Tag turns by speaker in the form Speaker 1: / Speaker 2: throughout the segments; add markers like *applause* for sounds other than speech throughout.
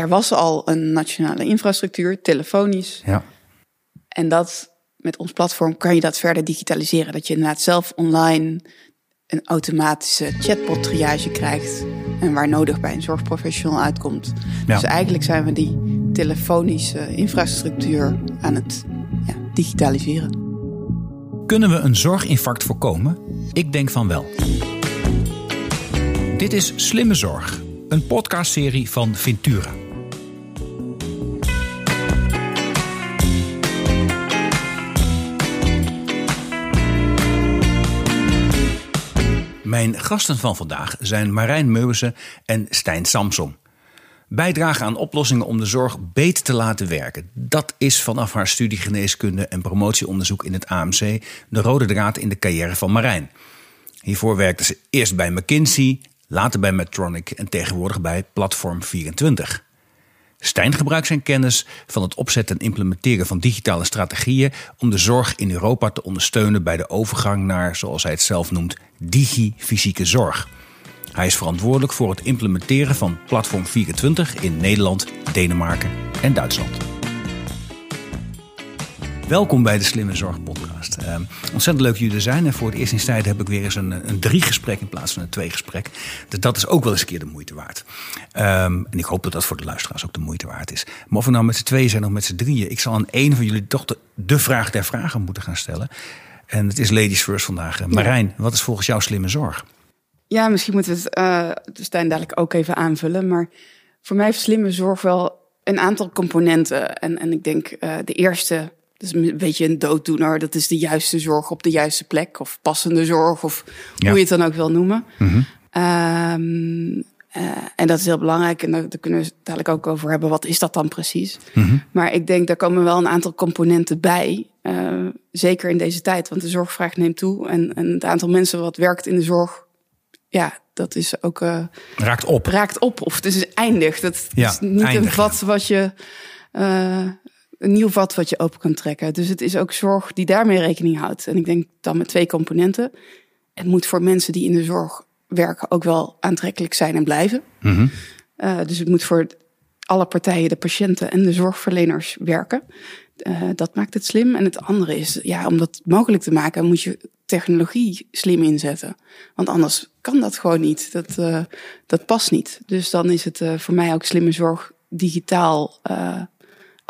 Speaker 1: er was al een nationale infrastructuur, telefonisch.
Speaker 2: Ja.
Speaker 1: En dat met ons platform kan je dat verder digitaliseren. Dat je inderdaad zelf online een automatische chatbot triage krijgt. En waar nodig bij een zorgprofessional uitkomt.
Speaker 2: Ja.
Speaker 1: Dus eigenlijk zijn we die telefonische infrastructuur aan het ja, digitaliseren.
Speaker 2: Kunnen we een zorginfarct voorkomen? Ik denk van wel. Dit is Slimme Zorg, een podcastserie van Ventura. Mijn gasten van vandaag zijn Marijn Meuwissen en Stijn Samsom. Bijdragen aan oplossingen om de zorg beter te laten werken. Dat is vanaf haar studie geneeskunde en promotieonderzoek in het AMC de rode draad in de carrière van Marijn. Hiervoor werkte ze eerst bij McKinsey, later bij Medtronic en tegenwoordig bij Platform 24. Stijn gebruikt zijn kennis van het opzetten en implementeren van digitale strategieën om de zorg in Europa te ondersteunen bij de overgang naar, zoals hij het zelf noemt, digi-fysieke zorg. Hij is verantwoordelijk voor het implementeren van Platform 24 in Nederland, Denemarken en Duitsland. Welkom bij de Slimme Zorg Podcast. Uh, ontzettend leuk jullie er zijn. En voor het eerst in tijd heb ik weer eens een, een drie gesprek in plaats van een twee gesprek. Dus dat is ook wel eens een keer de moeite waard. Um, en ik hoop dat dat voor de luisteraars ook de moeite waard is. Maar of we nou met z'n tweeën zijn of met z'n drieën. Ik zal aan één van jullie toch de, de vraag der vragen moeten gaan stellen. En het is ladies first vandaag. Marijn, wat is volgens jou slimme zorg?
Speaker 1: Ja, misschien moeten we het uh, Stijn dadelijk ook even aanvullen. Maar voor mij heeft slimme zorg wel een aantal componenten. En, en ik denk uh, de eerste is een beetje een dooddoener. Dat is de juiste zorg op de juiste plek. Of passende zorg. Of ja. hoe je het dan ook wil noemen. Mm -hmm. um, uh, en dat is heel belangrijk. En daar, daar, kunnen we het dadelijk ook over hebben. Wat is dat dan precies? Mm -hmm. Maar ik denk, daar komen wel een aantal componenten bij. Uh, zeker in deze tijd. Want de zorgvraag neemt toe. En, en het aantal mensen wat werkt in de zorg. Ja, dat is ook... Uh,
Speaker 2: raakt op.
Speaker 1: Raakt op. Of het is eindig. Dat ja, is niet eindig, een vat ja. wat je een nieuw vat wat je open kan trekken. Dus het is ook zorg die daarmee rekening houdt. En ik denk dan met twee componenten. Het moet voor mensen die in de zorg werken ook wel aantrekkelijk zijn en blijven. Mm -hmm. uh, dus het moet voor alle partijen, de patiënten en de zorgverleners werken. Uh, dat maakt het slim. En het andere is, ja, om dat mogelijk te maken, moet je technologie slim inzetten. Want anders kan dat gewoon niet. Dat, uh, dat past niet. Dus dan is het voor mij ook slimme zorg digitaal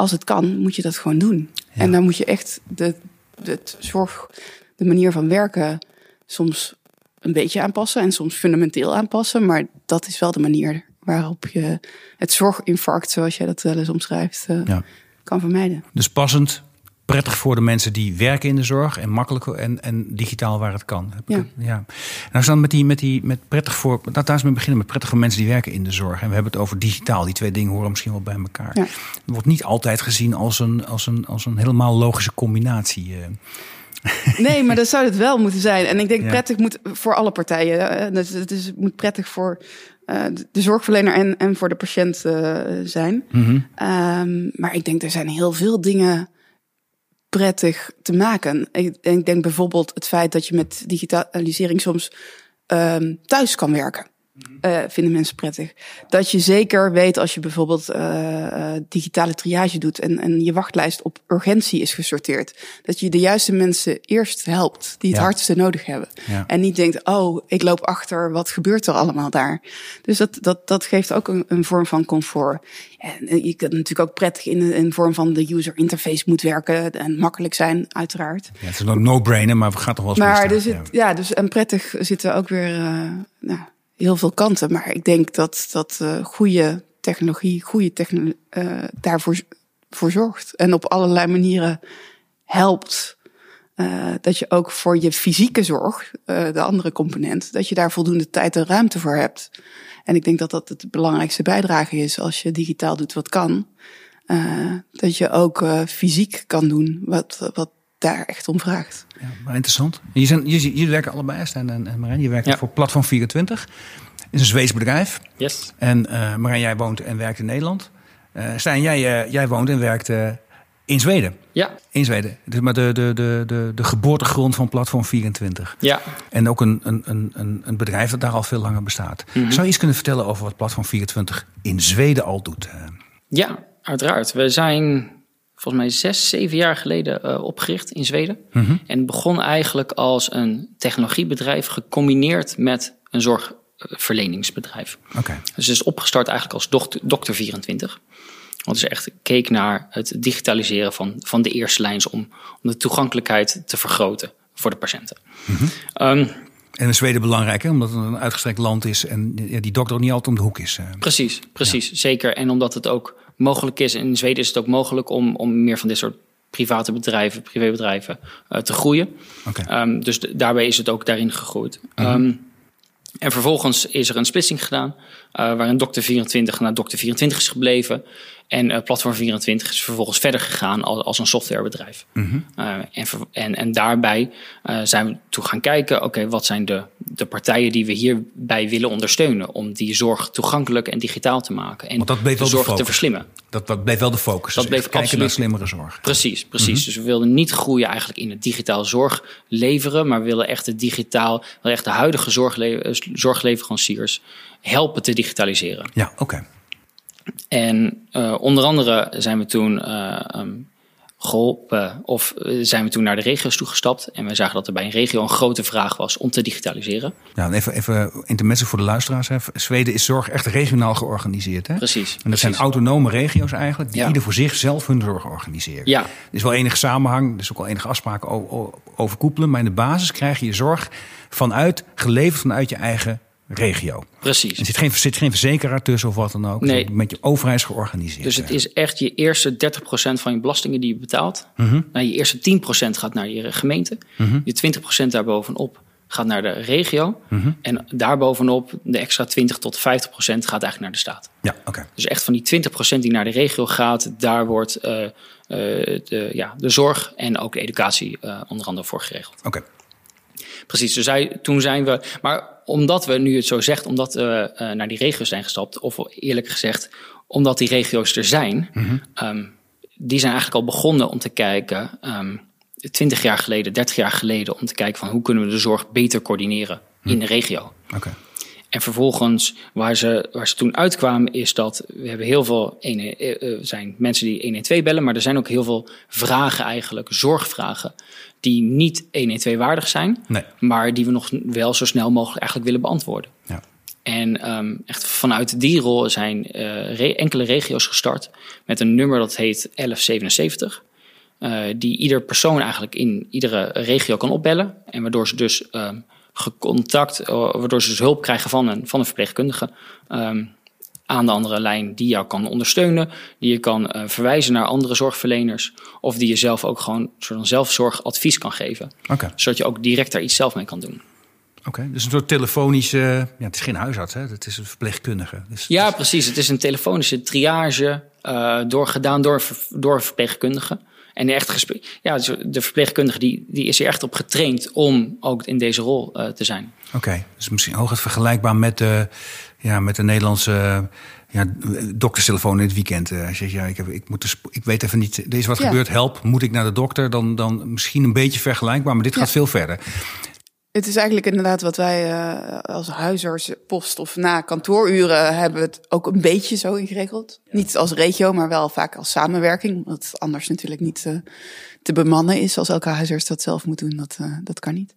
Speaker 1: als het kan, moet je dat gewoon doen. Ja. En dan moet je echt de, de, zorg, de manier van werken soms een beetje aanpassen en soms fundamenteel aanpassen. Maar dat is wel de manier waarop je het zorginfarct, zoals jij dat wel eens omschrijft, ja. kan vermijden.
Speaker 2: Dus passend, prettig voor de mensen die werken in de zorg en makkelijk en, en digitaal waar het kan.
Speaker 1: Ja.
Speaker 2: ja. Nou, dan met die, met die met prettig voor. Nou, daar is mee beginnen met prettig voor mensen die werken in de zorg. En we hebben het over digitaal. Die twee dingen horen misschien wel bij elkaar.
Speaker 1: Ja.
Speaker 2: Wordt niet altijd gezien als een, als een, als een helemaal logische combinatie. eh. *laughs*
Speaker 1: Nee, maar dat zou het wel moeten zijn. En ik denk ja. prettig moet voor alle partijen. Dus het is, moet prettig voor uh, de zorgverlener en, en voor de patiënt uh, zijn.
Speaker 2: Mhm.
Speaker 1: Mm -hmm. um, maar ik denk er zijn heel veel dingen prettig te maken. Ik, denk bijvoorbeeld het feit dat je met digitalisering soms um, thuis kan werken. Uh, vinden mensen prettig. Dat je zeker weet als je bijvoorbeeld uh, digitale triage doet en, en je wachtlijst op urgentie is gesorteerd. Dat je de juiste mensen eerst helpt die het
Speaker 2: Ja.
Speaker 1: hardste nodig hebben.
Speaker 2: Ja.
Speaker 1: En niet denkt, oh, ik loop achter, wat gebeurt er allemaal daar? Dus dat, dat, dat geeft ook een, een vorm van comfort. En je kan natuurlijk ook prettig in de in vorm van de user interface moet werken en makkelijk zijn, uiteraard.
Speaker 2: Ja, het is een no-brainer, maar we gaan toch wel eens
Speaker 1: Maar er zit, ja. dus en prettig zitten ook weer uh, nou, heel veel kanten. Maar ik denk dat, dat uh, goede technologie, goede technologie uh, daarvoor voor zorgt. En op allerlei manieren helpt. Uh, dat je ook voor je fysieke zorg, de andere component, dat je daar voldoende tijd en ruimte voor hebt. En ik denk dat dat het belangrijkste bijdrage is als je digitaal doet wat kan. Dat je ook fysiek kan doen wat, wat daar echt om vraagt.
Speaker 2: Ja, maar interessant. Je zijn, jullie, jullie werken allebei, Stijn en, en Marijn. Je werkt
Speaker 3: Ja.
Speaker 2: voor Platform 24. Het is een Zweeds bedrijf.
Speaker 3: Yes.
Speaker 2: En uh, Marijn, jij woont en werkt in Nederland. Uh, Stijn, jij, uh, jij woont en werkt uh, in Zweden.
Speaker 3: Ja.
Speaker 2: In Zweden. Dus maar de, de, de, de, de geboortegrond van Platform 24.
Speaker 3: Ja.
Speaker 2: En ook een, een, een, een bedrijf dat daar al veel langer bestaat.
Speaker 3: Mhm.
Speaker 2: Zou je iets kunnen vertellen over wat Platform 24 in Zweden al doet?
Speaker 3: Ja, uiteraard. We zijn volgens mij zes, zeven jaar geleden uh, opgericht in Zweden.
Speaker 2: Mhm.
Speaker 3: En begon eigenlijk als een technologiebedrijf gecombineerd met een zorgverleningsbedrijf.
Speaker 2: Oké.
Speaker 3: Dus het is opgestart eigenlijk als dokter, dokter 24. Want ze echt keek naar het digitaliseren van, van de eerste lijns om, om de toegankelijkheid te vergroten voor de patiënten.
Speaker 2: Mhm.
Speaker 3: Ehm,
Speaker 2: En in Zweden belangrijk, hè? omdat het een uitgestrekt land is en die dokter ook niet altijd om de hoek is. eh.
Speaker 3: Precies, precies. Zeker. En omdat het ook mogelijk is, in Zweden is het ook mogelijk om, om meer van dit soort private bedrijven, privébedrijven eh, te groeien. Ehm, dus daarbij is het ook daarin gegroeid. Ehm, en vervolgens is er een splitsing gedaan, eh, waarin Dokter 24 naar Dokter 24 is gebleven. En eh, Platform 24 is vervolgens verder gegaan als, als een softwarebedrijf. Eh, en, en, en daarbij eh, zijn we toe gaan kijken, oké, wat zijn de, de partijen die we hierbij willen ondersteunen om die zorg toegankelijk en digitaal te maken en
Speaker 2: Want dat bleef
Speaker 3: de
Speaker 2: wel de
Speaker 3: zorg te
Speaker 2: focus.
Speaker 3: verslimmen.
Speaker 2: Dat, dat bleef wel de focus.
Speaker 3: Dat
Speaker 2: Dus
Speaker 3: bleef
Speaker 2: kijken naar
Speaker 3: absoluut.
Speaker 2: slimmere zorg.
Speaker 3: Precies, precies. Dus we wilden niet groeien eigenlijk in het digitaal zorg leveren, maar we willen echt het digitaal, echt de huidige zorgle- zorgleveranciers helpen te digitaliseren.
Speaker 2: Ja, oké.
Speaker 3: En eh, onder andere zijn we toen eh, ehm, geholpen, of eh, zijn we toen naar de regio's toegestapt. En wij zagen dat er bij een regio een grote vraag was om te digitaliseren.
Speaker 2: Ja, en even, even intermezzo voor de luisteraars. Hè. Zweden is zorg echt regionaal georganiseerd. Hè?
Speaker 3: Precies.
Speaker 2: En dat zijn autonome regio's eigenlijk, die
Speaker 3: Ja.
Speaker 2: ieder voor zich zelf hun zorg organiseren.
Speaker 3: Ja.
Speaker 2: Er is wel enige samenhang, er is ook wel enige afspraken o- o- overkoepelen. Maar in de basis krijg je je zorg vanuit, geleverd vanuit je eigen regio.
Speaker 3: Precies.
Speaker 2: Er zit geen, zit geen verzekeraar tussen of wat dan ook.
Speaker 3: Nee.
Speaker 2: Met je overheid georganiseerd.
Speaker 3: Dus het is echt je eerste 30% van je belastingen die je betaalt.
Speaker 2: Mhm.
Speaker 3: Nou, je eerste 10% gaat naar je gemeente. Je 20% daarbovenop gaat naar de regio.
Speaker 2: Mhm.
Speaker 3: En daarbovenop de extra 20 tot 50% gaat eigenlijk naar de staat.
Speaker 2: Ja, oké.
Speaker 3: Dus echt van die 20% die naar de regio gaat, daar wordt eh, eh, de, ja, de zorg en ook de educatie eh, onder andere voor geregeld.
Speaker 2: Oké.
Speaker 3: Precies, dus toen zijn we. Maar omdat we nu het zo zegt, omdat we eh, naar die regio's zijn gestapt, of eerlijk gezegd, omdat die regio's er zijn, ehm, die zijn eigenlijk al begonnen om te kijken, ehm 20 jaar geleden, 30 jaar geleden, om te kijken van hoe kunnen we de zorg beter coördineren in de regio. En vervolgens, waar ze, waar ze toen uitkwamen, is dat we hebben heel veel ene, eh, eh, zijn mensen die 112 bellen, maar er zijn ook heel veel vragen eigenlijk, zorgvragen, die niet 112 waardig zijn,
Speaker 2: Nee.
Speaker 3: maar die we nog wel zo snel mogelijk eigenlijk willen beantwoorden.
Speaker 2: Ja.
Speaker 3: En ehm, echt vanuit die rol zijn eh, re- enkele regio's gestart met een nummer dat heet 1177. eh, die ieder persoon eigenlijk in iedere regio kan opbellen. En waardoor ze dus ehm, gecontact, eh, waardoor ze dus hulp krijgen van een, van een verpleegkundige. ehm, aan de andere lijn die jou kan ondersteunen, die je kan eh, verwijzen naar andere zorgverleners, of die je zelf ook gewoon soort van zelfzorgadvies kan geven, zodat je ook direct daar iets zelf mee kan doen.
Speaker 2: Oké. Dus een soort telefonische... Ja, het is geen huisarts, hè? Het is een verpleegkundige. Dus
Speaker 3: Ja, precies. Het is een telefonische triage eh door, gedaan door, door verpleegkundigen. En echt ja, dus de verpleegkundige die, die is hier echt op getraind om ook in deze rol eh, te zijn.
Speaker 2: Oké, dus misschien hooguit vergelijkbaar met de, ja, met de Nederlandse ja, dokterstelefoon in het weekend. Eh, Als je zegt, ja, ik, heb, ik, moet de ik weet even niet, er is wat
Speaker 1: Ja.
Speaker 2: gebeurd, help, moet ik naar de dokter? Dan, dan misschien een beetje vergelijkbaar, maar dit
Speaker 1: Ja.
Speaker 2: gaat veel verder.
Speaker 1: Het is eigenlijk inderdaad wat wij eh, als huisarts, post of na kantooruren hebben het ook een beetje zo ingeregeld. Niet als regio, maar wel vaak als samenwerking. Omdat het anders natuurlijk niet eh, te bemannen is als elke huisarts dat zelf moet doen. Dat, eh, dat kan niet.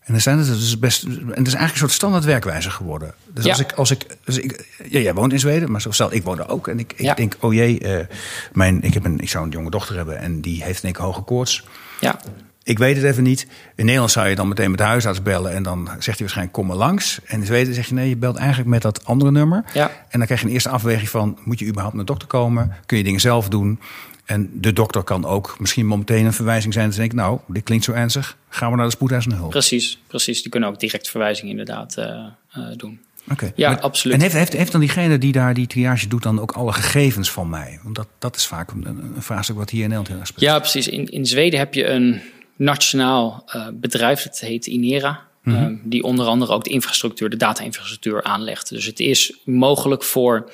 Speaker 2: En dan zijn het dus best, en het is eigenlijk een soort standaard werkwijze geworden. Dus
Speaker 3: Ja.
Speaker 2: als ik, als ik, dus ik ja, jij woont in Zweden, maar zo stel ik woon er ook. En ik, ik
Speaker 3: Ja.
Speaker 2: denk, oh jee, mijn, ik, heb een, ik zou een jonge dochter hebben en die heeft een keer hoge koorts.
Speaker 3: Ja,
Speaker 2: Ik weet het even niet. In Nederland zou je dan meteen met de huisarts bellen en dan zegt hij waarschijnlijk kom maar langs. En in Zweden zeg je nee, je belt eigenlijk met dat andere nummer.
Speaker 3: Ja.
Speaker 2: En dan krijg je een eerste afweging van moet je überhaupt naar de dokter komen? Kun je dingen zelf doen? En de dokter kan ook misschien meteen een verwijzing zijn. Dan denk ik, nou, dit klinkt zo ernstig. Gaan we naar de spoedeisende hulp.
Speaker 3: precies, precies. Die kunnen ook direct verwijzing inderdaad eh, eh, doen.
Speaker 2: Oké.
Speaker 3: Ja,
Speaker 2: Maar-
Speaker 3: absoluut.
Speaker 2: En heeft, heeft, heeft dan diegene die daar die triage doet dan ook alle gegevens van mij? Want dat, dat is vaak een, een vraagstuk wat hier in Nederland heel erg speelt.
Speaker 3: Ja, precies. In, in Zweden heb je een nationaal eh, bedrijf, dat heet Inera. eh, die onder andere ook de infrastructuur, de data-infrastructuur aanlegt. Dus het is mogelijk voor,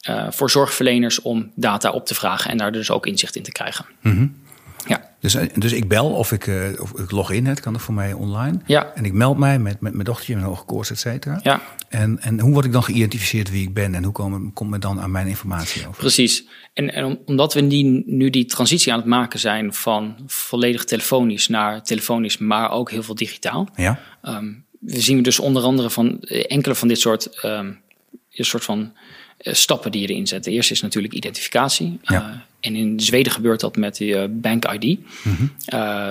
Speaker 3: eh, voor zorgverleners om data op te vragen en daar dus ook inzicht in te krijgen. Ja.
Speaker 2: Dus, eh, dus ik bel of ik, uh, of ik log in, het kan er voor mij online.
Speaker 3: Ja.
Speaker 2: En ik meld mij met, met mijn dochtertje, mijn hoge koorts, et cetera.
Speaker 3: Ja.
Speaker 2: En, en hoe word ik dan geïdentificeerd wie ik ben en hoe komen, komt men dan aan mijn informatie over?
Speaker 3: Precies. En, en omdat we die, nu die transitie aan het maken zijn van volledig telefonisch naar telefonisch, maar ook heel veel digitaal.
Speaker 2: Ja.
Speaker 3: Um, we zien dus onder andere van enkele van dit soort, um, een soort van stappen die je erin zet. De eerste is natuurlijk identificatie.
Speaker 2: Ja.
Speaker 3: Uh, en in Zweden gebeurt dat met de uh, Bank ID.
Speaker 2: Mm -hmm.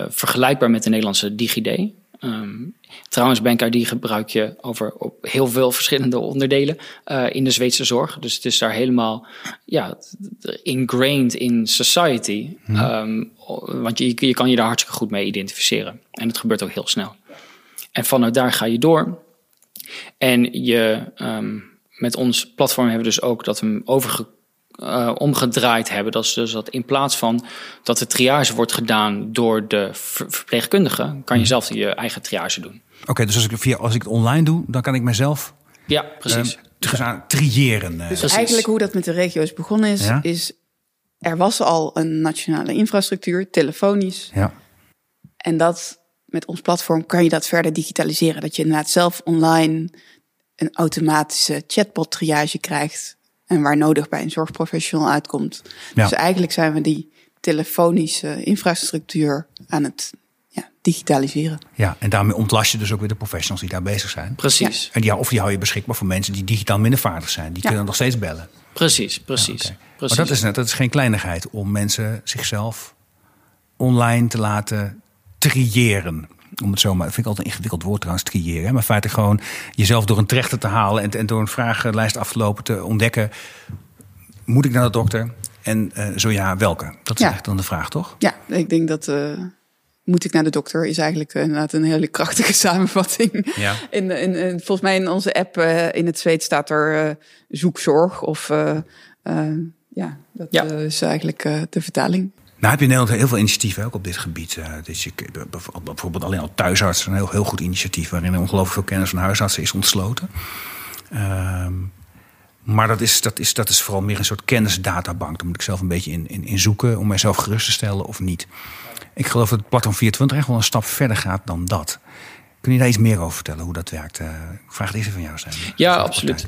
Speaker 3: vergelijkbaar met de Nederlandse DigiD. Um, trouwens, Bank ID gebruik je over op heel veel verschillende onderdelen uh, in de Zweedse zorg. Dus het is daar helemaal ja, ingrained in society.
Speaker 2: Mhm.
Speaker 3: Um, want je, je kan je daar hartstikke goed mee identificeren. En het gebeurt ook heel snel. En vanuit daar ga je door. En je, um, met ons platform hebben we dus ook dat we hem overge uh, omgedraaid hebben. Dat is dus dat in plaats van dat de triage wordt gedaan door de ver verpleegkundige, kan je zelf je eigen triage doen.
Speaker 2: Oké, okay, dus als ik, via, als ik het online doe, dan kan ik mezelf
Speaker 3: ja, precies.
Speaker 2: Uh, triëren.
Speaker 1: Dus precies. eigenlijk hoe dat met de regio's begonnen is, ja? is er was al een nationale infrastructuur, telefonisch.
Speaker 2: Ja.
Speaker 1: En dat met ons platform kan je dat verder digitaliseren. Dat je inderdaad zelf online een automatische chatbot triage krijgt. En waar nodig bij een zorgprofessional uitkomt. Ja. Dus eigenlijk zijn we die telefonische infrastructuur aan het ja, digitaliseren.
Speaker 2: Ja, en daarmee ontlast je dus ook weer de professionals die daar bezig zijn.
Speaker 3: Precies.
Speaker 2: Ja. En die, of die hou je beschikbaar voor mensen die digitaal minder vaardig zijn. Die kunnen nog steeds bellen.
Speaker 3: Precies, precies.
Speaker 2: Ja, okay.
Speaker 3: precies.
Speaker 2: Maar dat is, net, dat is geen kleinigheid om mensen zichzelf online te laten triëren om het zo maar, vind ik altijd een ingewikkeld woord trouwens, triëren. Hè? Maar feitelijk gewoon jezelf door een trechter te halen en, en door een vragenlijst af te lopen te ontdekken. Moet ik naar de dokter? En uh, zo ja, welke? Dat is ja. eigenlijk dan de vraag, toch?
Speaker 1: Ja, ik denk dat uh, moet ik naar de dokter is eigenlijk uh, inderdaad een hele krachtige *laughs* samenvatting.
Speaker 2: Ja.
Speaker 1: In, in, in, volgens mij in onze app in het Zweed staat er zoekzorg of ja, dat
Speaker 3: ja.
Speaker 1: is eigenlijk de vertaling.
Speaker 2: Nou heb je in Nederland heel veel initiatieven ook op dit gebied. Dus je, bijvoorbeeld alleen al thuisarts, een heel, heel goed initiatief... waarin ongelooflijk veel kennis van huisartsen is ontsloten. Um, maar dat is, dat, is, dat is vooral meer een soort kennisdatabank. Daar moet ik zelf een beetje in, in, in zoeken om mijzelf gerust te stellen of niet. Ik geloof dat platform 24 echt wel een stap verder gaat dan dat. Kun je daar iets meer over vertellen, hoe dat werkt? Uh, ik vraag het even van jou, zijn.
Speaker 3: Ja, absoluut.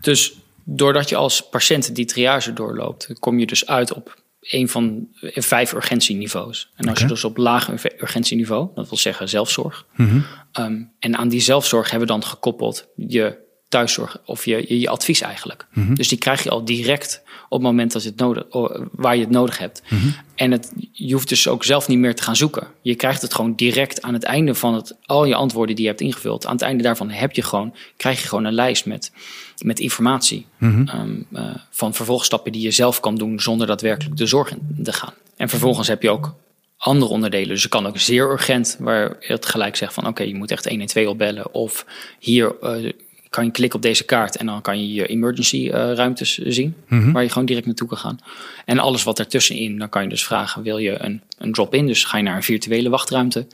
Speaker 3: Dus doordat je als patiënt die triage doorloopt... kom je dus uit op een van vijf urgentieniveaus. En als okay. je dus op laag urgentieniveau, dat wil zeggen zelfzorg.
Speaker 2: Mm -hmm.
Speaker 3: um, en aan die zelfzorg hebben we dan gekoppeld je thuiszorg of je, je, je advies eigenlijk.
Speaker 2: Mm -hmm.
Speaker 3: Dus die krijg je al direct op het moment dat je het nodig, waar je het nodig hebt.
Speaker 2: Mm -hmm.
Speaker 3: En het, je hoeft dus ook zelf niet meer te gaan zoeken. Je krijgt het gewoon direct aan het einde van het, al je antwoorden die je hebt ingevuld. Aan het einde daarvan heb je gewoon, krijg je gewoon een lijst met, met informatie.
Speaker 2: Mhm.
Speaker 3: Um, uh, van vervolgstappen die je zelf kan doen zonder daadwerkelijk de zorg in te gaan. En vervolgens heb je ook andere onderdelen. Dus je kan ook zeer urgent, waar het gelijk zegt van oké, okay, je moet echt 112 opbellen. Of hier uh, kan je klikken op deze kaart en dan kan je je emergency uh, ruimtes zien.
Speaker 2: Mhm.
Speaker 3: Waar je gewoon direct naartoe kan gaan. En alles wat ertussenin, dan kan je dus vragen, wil je een, een drop-in? Dus ga je naar een virtuele wachtruimte?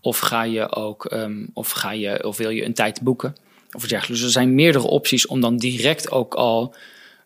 Speaker 3: Of ga je ook, um, of ga je, of wil je een tijd boeken? Of dergelijke. Dus er zijn meerdere opties om dan direct ook al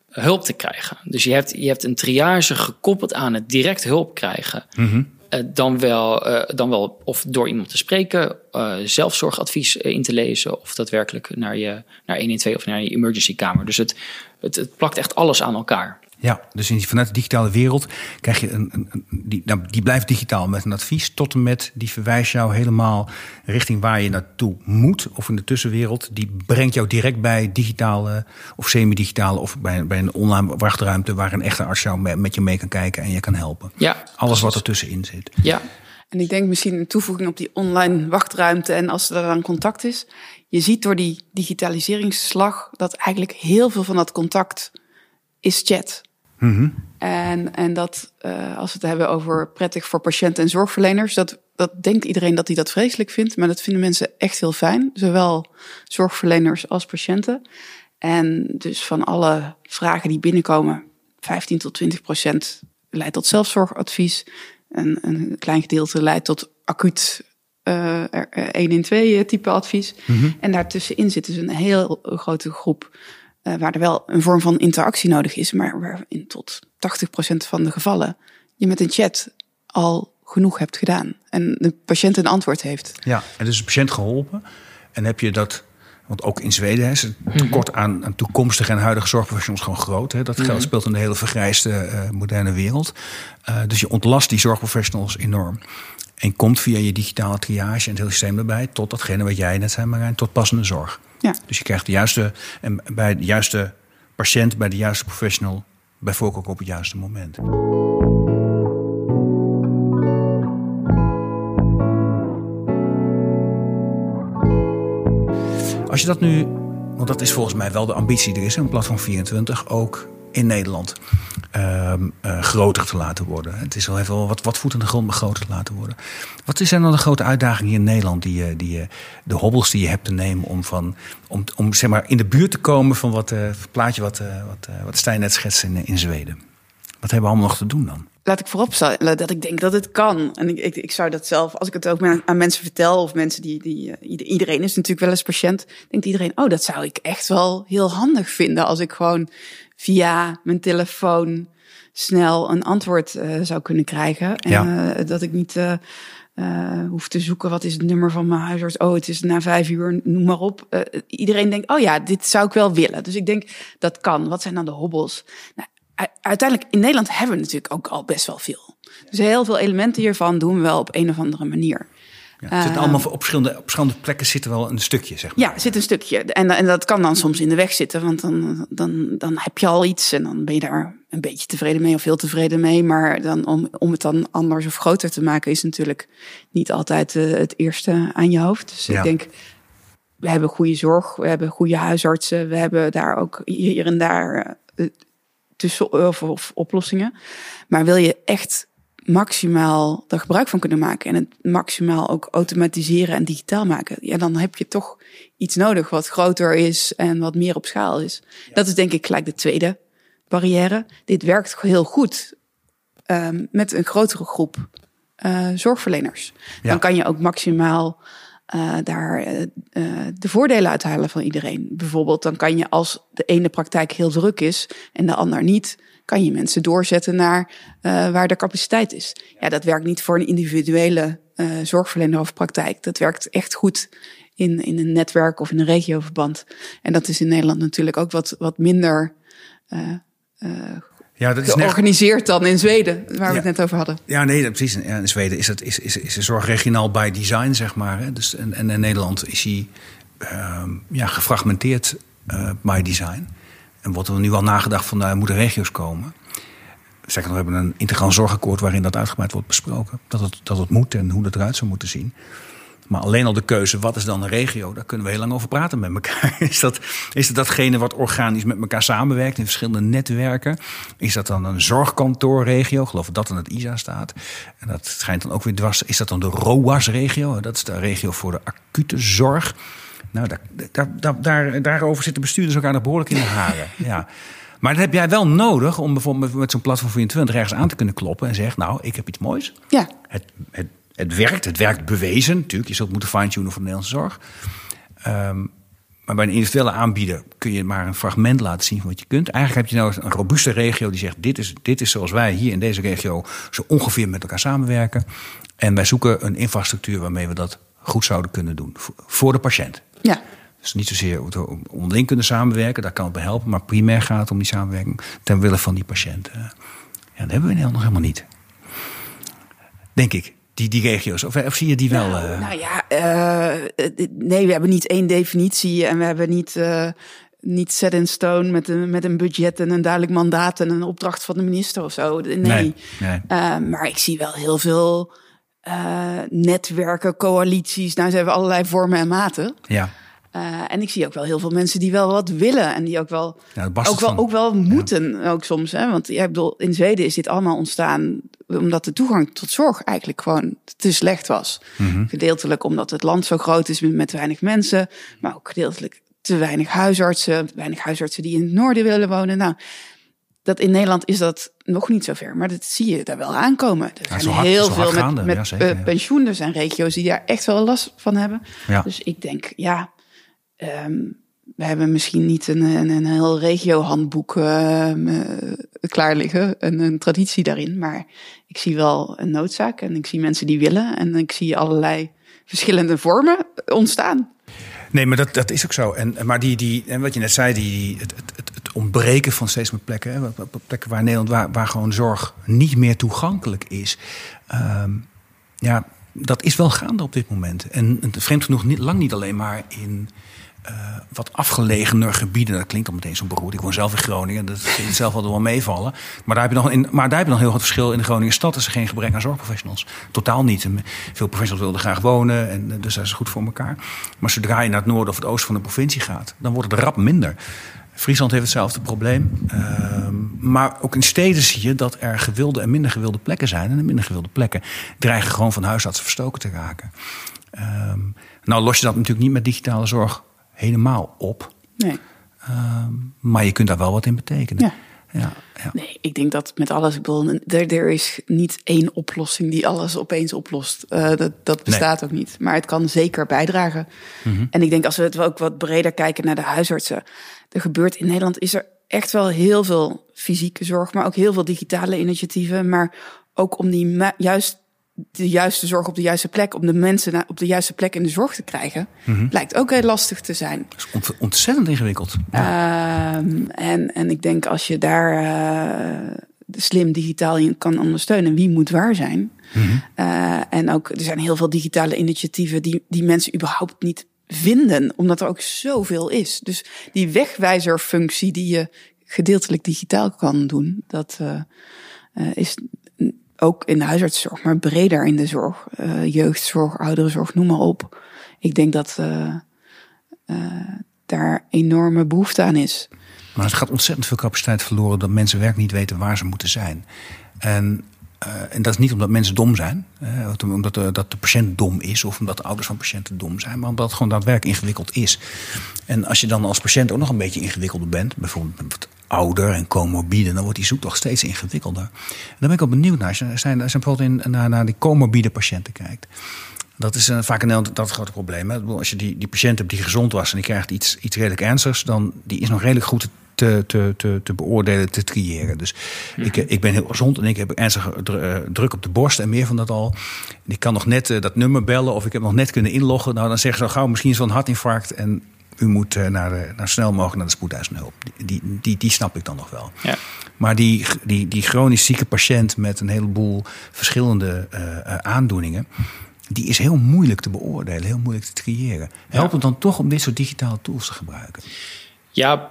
Speaker 3: hulp te krijgen. Dus je hebt, je hebt een triage gekoppeld aan het direct hulp krijgen.
Speaker 2: Mhm.
Speaker 3: Dan, wel, uh, dan wel of door iemand te spreken, uh, zelfzorgadvies in te lezen, of daadwerkelijk naar je naar 112 of naar je emergency kamer. Dus het, het, het plakt echt alles aan elkaar.
Speaker 2: Ja, dus in, vanuit de digitale wereld krijg je een, een, een die, nou, die blijft digitaal met een advies tot en met die verwijst jou helemaal richting waar je naartoe moet. Of in de tussenwereld, die brengt jou direct bij digitale of semi-digitale of bij, bij een online wachtruimte waar een echte arts jou met, met je mee kan kijken en je kan helpen.
Speaker 3: Ja,
Speaker 2: Alles wat er tussenin zit.
Speaker 3: Ja.
Speaker 1: En ik denk misschien een toevoeging op die online wachtruimte en als er dan contact is. Je ziet door die digitaliseringsslag dat eigenlijk heel veel van dat contact is chat.
Speaker 2: Mm -hmm.
Speaker 1: En, en dat, uh, als we het hebben over prettig voor patiënten en zorgverleners, dat, dat denkt iedereen dat hij dat vreselijk vindt, maar dat vinden mensen echt heel fijn. Zowel zorgverleners als patiënten. En dus van alle vragen die binnenkomen, 15 tot 20 procent leidt tot zelfzorgadvies. En een klein gedeelte leidt tot acuut uh, 1 in 2 type advies.
Speaker 2: Mm -hmm.
Speaker 1: En daartussenin zit dus een heel grote groep uh, waar er wel een vorm van interactie nodig is, maar waarin tot 80% van de gevallen je met een chat al genoeg hebt gedaan. En de patiënt een antwoord heeft.
Speaker 2: Ja, en dus de patiënt geholpen. En heb je dat want ook in Zweden is het mhm. tekort aan, aan, toekomstige en huidige zorgprofessionals gewoon groot. Hè. Dat geld mhm. speelt in de hele vergrijsde uh, moderne wereld. Uh, dus je ontlast die zorgprofessionals enorm. En komt via je digitale triage en het hele systeem erbij tot datgene wat jij net zei, Marijn, tot passende zorg. Ja. Dus je krijgt de juiste, en bij de juiste patiënt, bij de juiste professional, bij voorkeur op het juiste moment. Als je dat nu, want dat is volgens mij wel de ambitie, er is een platform 24 ook in Nederland uh, groter te laten worden. Het is wel even wat, wat voet in de grond, maar groter te laten worden. Wat zijn dan de grote uitdagingen hier in Nederland, die, die, de hobbels die je hebt te nemen om, van, om, om zeg maar in de buurt te komen van wat, uh, plaatje wat, uh, wat, wat Stijn net schetst in, in Zweden? Wat hebben we allemaal nog te doen dan?
Speaker 1: laat ik vooropstellen dat ik denk dat het kan. En ik, ik, ik zou dat zelf, als ik het ook aan mensen vertel, of mensen die, die eh, iedereen is natuurlijk wel eens patiënt, denkt iedereen, oh, dat zou ik echt wel heel handig vinden als ik gewoon via mijn telefoon snel een antwoord uh, zou kunnen krijgen. En ja. uh, dat ik niet uh, hoef te zoeken, wat is het nummer van mijn huisarts? Oh, het is na vijf uur, noem maar op. iedereen denkt, oh ja, dit zou ik wel willen. Dus ik denk, dat kan. Wat zijn dan de hobbels? Nou, uiteindelijk in Nederland hebben we natuurlijk ook al best wel veel. Dus heel veel elementen hiervan doen we wel op een of andere manier.
Speaker 2: Ja, het zit allemaal op verschillende, op verschillende plekken zit er wel een stukje, zeg
Speaker 1: maar. Ja, zit een stukje. En, en dat kan dan soms in de weg zitten, want dan, dan, dan heb je al iets en dan ben je daar een beetje tevreden mee of heel tevreden mee. Maar dan om, om het dan anders of groter te maken is natuurlijk niet altijd uh, het eerste aan je hoofd. Dus ja. ik denk, we hebben goede zorg, we hebben goede huisartsen, we hebben daar ook hier en daar uh, tussen of, of oplossingen. Maar wil je echt maximaal er gebruik van kunnen maken en het maximaal ook automatiseren en digitaal maken, ja, dan heb je toch iets nodig wat groter is en wat meer op schaal is. Dat is denk ik gelijk de tweede barrière. Dit werkt heel goed um, met een grotere groep uh, zorgverleners. Ja. Dan kan je ook maximaal uh, daar uh, de voordelen uithalen van iedereen. Bijvoorbeeld, dan kan je als de ene praktijk heel druk is en de ander niet, kan je mensen doorzetten naar uh, waar de capaciteit is. Ja, dat werkt niet voor een individuele zorgverlener of praktijk. Dat werkt echt goed in, in een netwerk of in een regioverband. En dat is in Nederland natuurlijk ook wat, wat minder ja, dat is georganiseerd dan in Zweden, waar we het net over hadden.
Speaker 2: Ja, nee, precies. in Zweden is, het, is, is, is de zorg regionaal by design, zeg maar. Hè. Dus, en, en in Nederland is hij uh, ja, gefragmenteerd uh, by design. En wordt er nu al nagedacht van, daar moeten regio's komen. Zeg, we hebben een integraal zorgakkoord waarin dat uitgebreid wordt besproken. Dat het, dat het moet en hoe dat eruit zou moeten zien. Maar alleen al de keuze, wat is dan een regio? Daar kunnen we heel lang over praten met elkaar. *laughs* Is dat, is dat datgene wat organisch met elkaar samenwerkt in verschillende netwerken? Is dat dan een zorgkantoorregio? Geloof dat dat in het ISA staat. En dat schijnt dan ook weer dwars. Is dat dan de ROAS-regio? Dat is de regio voor de acute zorg. Nou, daar, daar, daar, daarover zitten bestuurders elkaar nog behoorlijk in de haren. *laughs* ja. Maar dat heb jij wel nodig om bijvoorbeeld met zo'n platform 24 ergens aan te kunnen kloppen en zeggen: Nou, ik heb iets moois.
Speaker 1: Ja.
Speaker 2: Het, het het werkt, het werkt bewezen. Natuurlijk, je zult moeten fine-tunen voor de Nederlandse zorg. Um, maar bij een individuele aanbieder kun je maar een fragment laten zien van wat je kunt. Eigenlijk heb je nou een robuuste regio die zegt: dit is, dit is zoals wij hier in deze regio zo ongeveer met elkaar samenwerken. En wij zoeken een infrastructuur waarmee we dat goed zouden kunnen doen. Voor de patiënt.
Speaker 1: Ja.
Speaker 2: Dus niet zozeer onderling kunnen samenwerken, daar kan het bij helpen. Maar primair gaat het om die samenwerking ten wille van die patiënt. Ja, dat hebben we in Nederland nog helemaal niet. Denk ik die, die regio's? Of, of zie je die wel?
Speaker 1: Nou, uh... nou ja, uh, nee, we hebben niet één definitie en we hebben niet, uh, niet set in stone met een, met een budget en een duidelijk mandaat en een opdracht van de minister of zo. Nee. nee, nee. maar ik zie wel heel veel netwerken, coalities. Nou, ze hebben allerlei vormen en maten.
Speaker 2: Ja.
Speaker 1: Uh, en ik zie ook wel heel veel mensen die wel wat willen en die ook wel, ja, ook, wel ook wel moeten, ja. ook soms. Hè? Want ja, bedoel, in Zweden is dit allemaal ontstaan omdat de toegang tot zorg eigenlijk gewoon te slecht was. Mm -hmm. Gedeeltelijk omdat het land zo groot is met, met weinig mensen, maar ook gedeeltelijk te weinig huisartsen, weinig huisartsen die in het noorden willen wonen. Nou, dat in Nederland is dat nog niet zo ver, maar dat zie je daar wel aankomen. Er zijn heel veel met, met ja, uh, pensioen. Er zijn regio's die daar echt wel last van hebben. Dus ik denk, ja, um, we hebben misschien niet een, een, een heel regiohandboek uh, klaar liggen, een, een traditie daarin. Maar ik zie wel een noodzaak en ik zie mensen die willen. En ik zie allerlei verschillende vormen ontstaan.
Speaker 2: Nee, maar dat, dat is ook zo. En, maar die, die, en wat je net zei, die, het, het, het ontbreken van steeds meer plekken. Plekken waar Nederland, waar, waar gewoon zorg niet meer toegankelijk is. Um, ja, dat is wel gaande op dit moment. En vreemd genoeg niet, lang niet alleen maar in uh, wat afgelegener gebieden. Dat klinkt al meteen zo beroerd. Ik woon zelf in Groningen. Dat vind ik zelf altijd wel meevallen. Maar daar heb je nog, in, maar daar heb je nog heel wat verschil. In de Groningen stad is er geen gebrek aan zorgprofessionals. Totaal niet. Veel professionals wilden graag wonen. En eh, dus dat is goed voor elkaar. Maar zodra je naar het noorden of het oosten van de provincie gaat... dan wordt het rap minder. Friesland heeft hetzelfde probleem. Uh, maar ook in steden zie je dat er gewilde en minder gewilde plekken zijn. En de minder gewilde plekken dreigen gewoon van huisartsen verstoken te raken. Uh, nou los je dat natuurlijk niet met digitale zorg helemaal op.
Speaker 1: Nee.
Speaker 2: Uh, maar je kunt daar wel wat in betekenen.
Speaker 1: Ja. Ja, ja. Nee, ik denk dat met alles, ik bedoel, er, er is niet één oplossing die alles opeens oplost. Uh, dat, dat bestaat ook niet. Maar het kan zeker bijdragen. Mm -hmm. En ik denk als we het ook wat breder kijken naar de huisartsen. Er gebeurt in Nederland, is er echt wel heel veel fysieke zorg, maar ook heel veel digitale initiatieven. Maar ook om die juist de juiste zorg op de juiste plek, om de mensen op de juiste plek in de zorg te krijgen, mm -hmm. lijkt ook heel lastig te zijn.
Speaker 2: Dat is ontzettend ingewikkeld.
Speaker 1: Ja. Uh, en, en ik denk als je daar uh, slim digitaal in kan ondersteunen, wie moet waar zijn. Mm -hmm. uh, en ook er zijn heel veel digitale initiatieven die, die mensen überhaupt niet vinden, omdat er ook zoveel is. Dus die wegwijzerfunctie die je gedeeltelijk digitaal kan doen, dat uh, is ook in de huisartszorg, maar breder in de zorg. Uh, jeugdzorg, ouderenzorg, noem maar op. Ik denk dat daar enorme behoefte aan is.
Speaker 2: Maar het gaat ontzettend veel capaciteit verloren dat mensen werkelijk niet weten waar ze moeten zijn. En, en dat is niet omdat mensen dom zijn, omdat de, dat de patiënt dom is of omdat de ouders van patiënten dom zijn, maar omdat het gewoon daadwerkelijk ingewikkeld is. En als je dan als patiënt ook nog een beetje ingewikkelder bent, bijvoorbeeld ouder en comorbide, dan wordt die zoektocht steeds ingewikkelder. En dan ben ik ook benieuwd naar, zijn, je bijvoorbeeld in, naar, die comorbide patiënten kijkt. Dat is uh, vaak een dat het grote probleem. Hè? Als je die, die patiënt hebt die gezond was en die krijgt iets, iets redelijk ernstigs, dan die is nog redelijk goed te, te, te, te beoordelen, te triëren. Dus mm ik, ik ben heel gezond en ik heb ernstige druk op de borst en meer van dat al. En ik kan nog net uh, dat nummer bellen of ik heb nog net kunnen inloggen. Nou, dan zeggen ze gauw misschien zo'n hartinfarct. En u moet uh, naar, de, naar snel mogelijk naar de spoedeisende hulp. Die, die, die, snap ik dan nog wel.
Speaker 3: Ja.
Speaker 2: Maar die, die, die chronisch zieke patiënt met een heleboel verschillende uh, aandoeningen. Die is heel moeilijk te beoordelen, heel moeilijk te triëren. Helpt ja. het dan toch om dit soort digitale tools te gebruiken?
Speaker 3: Ja,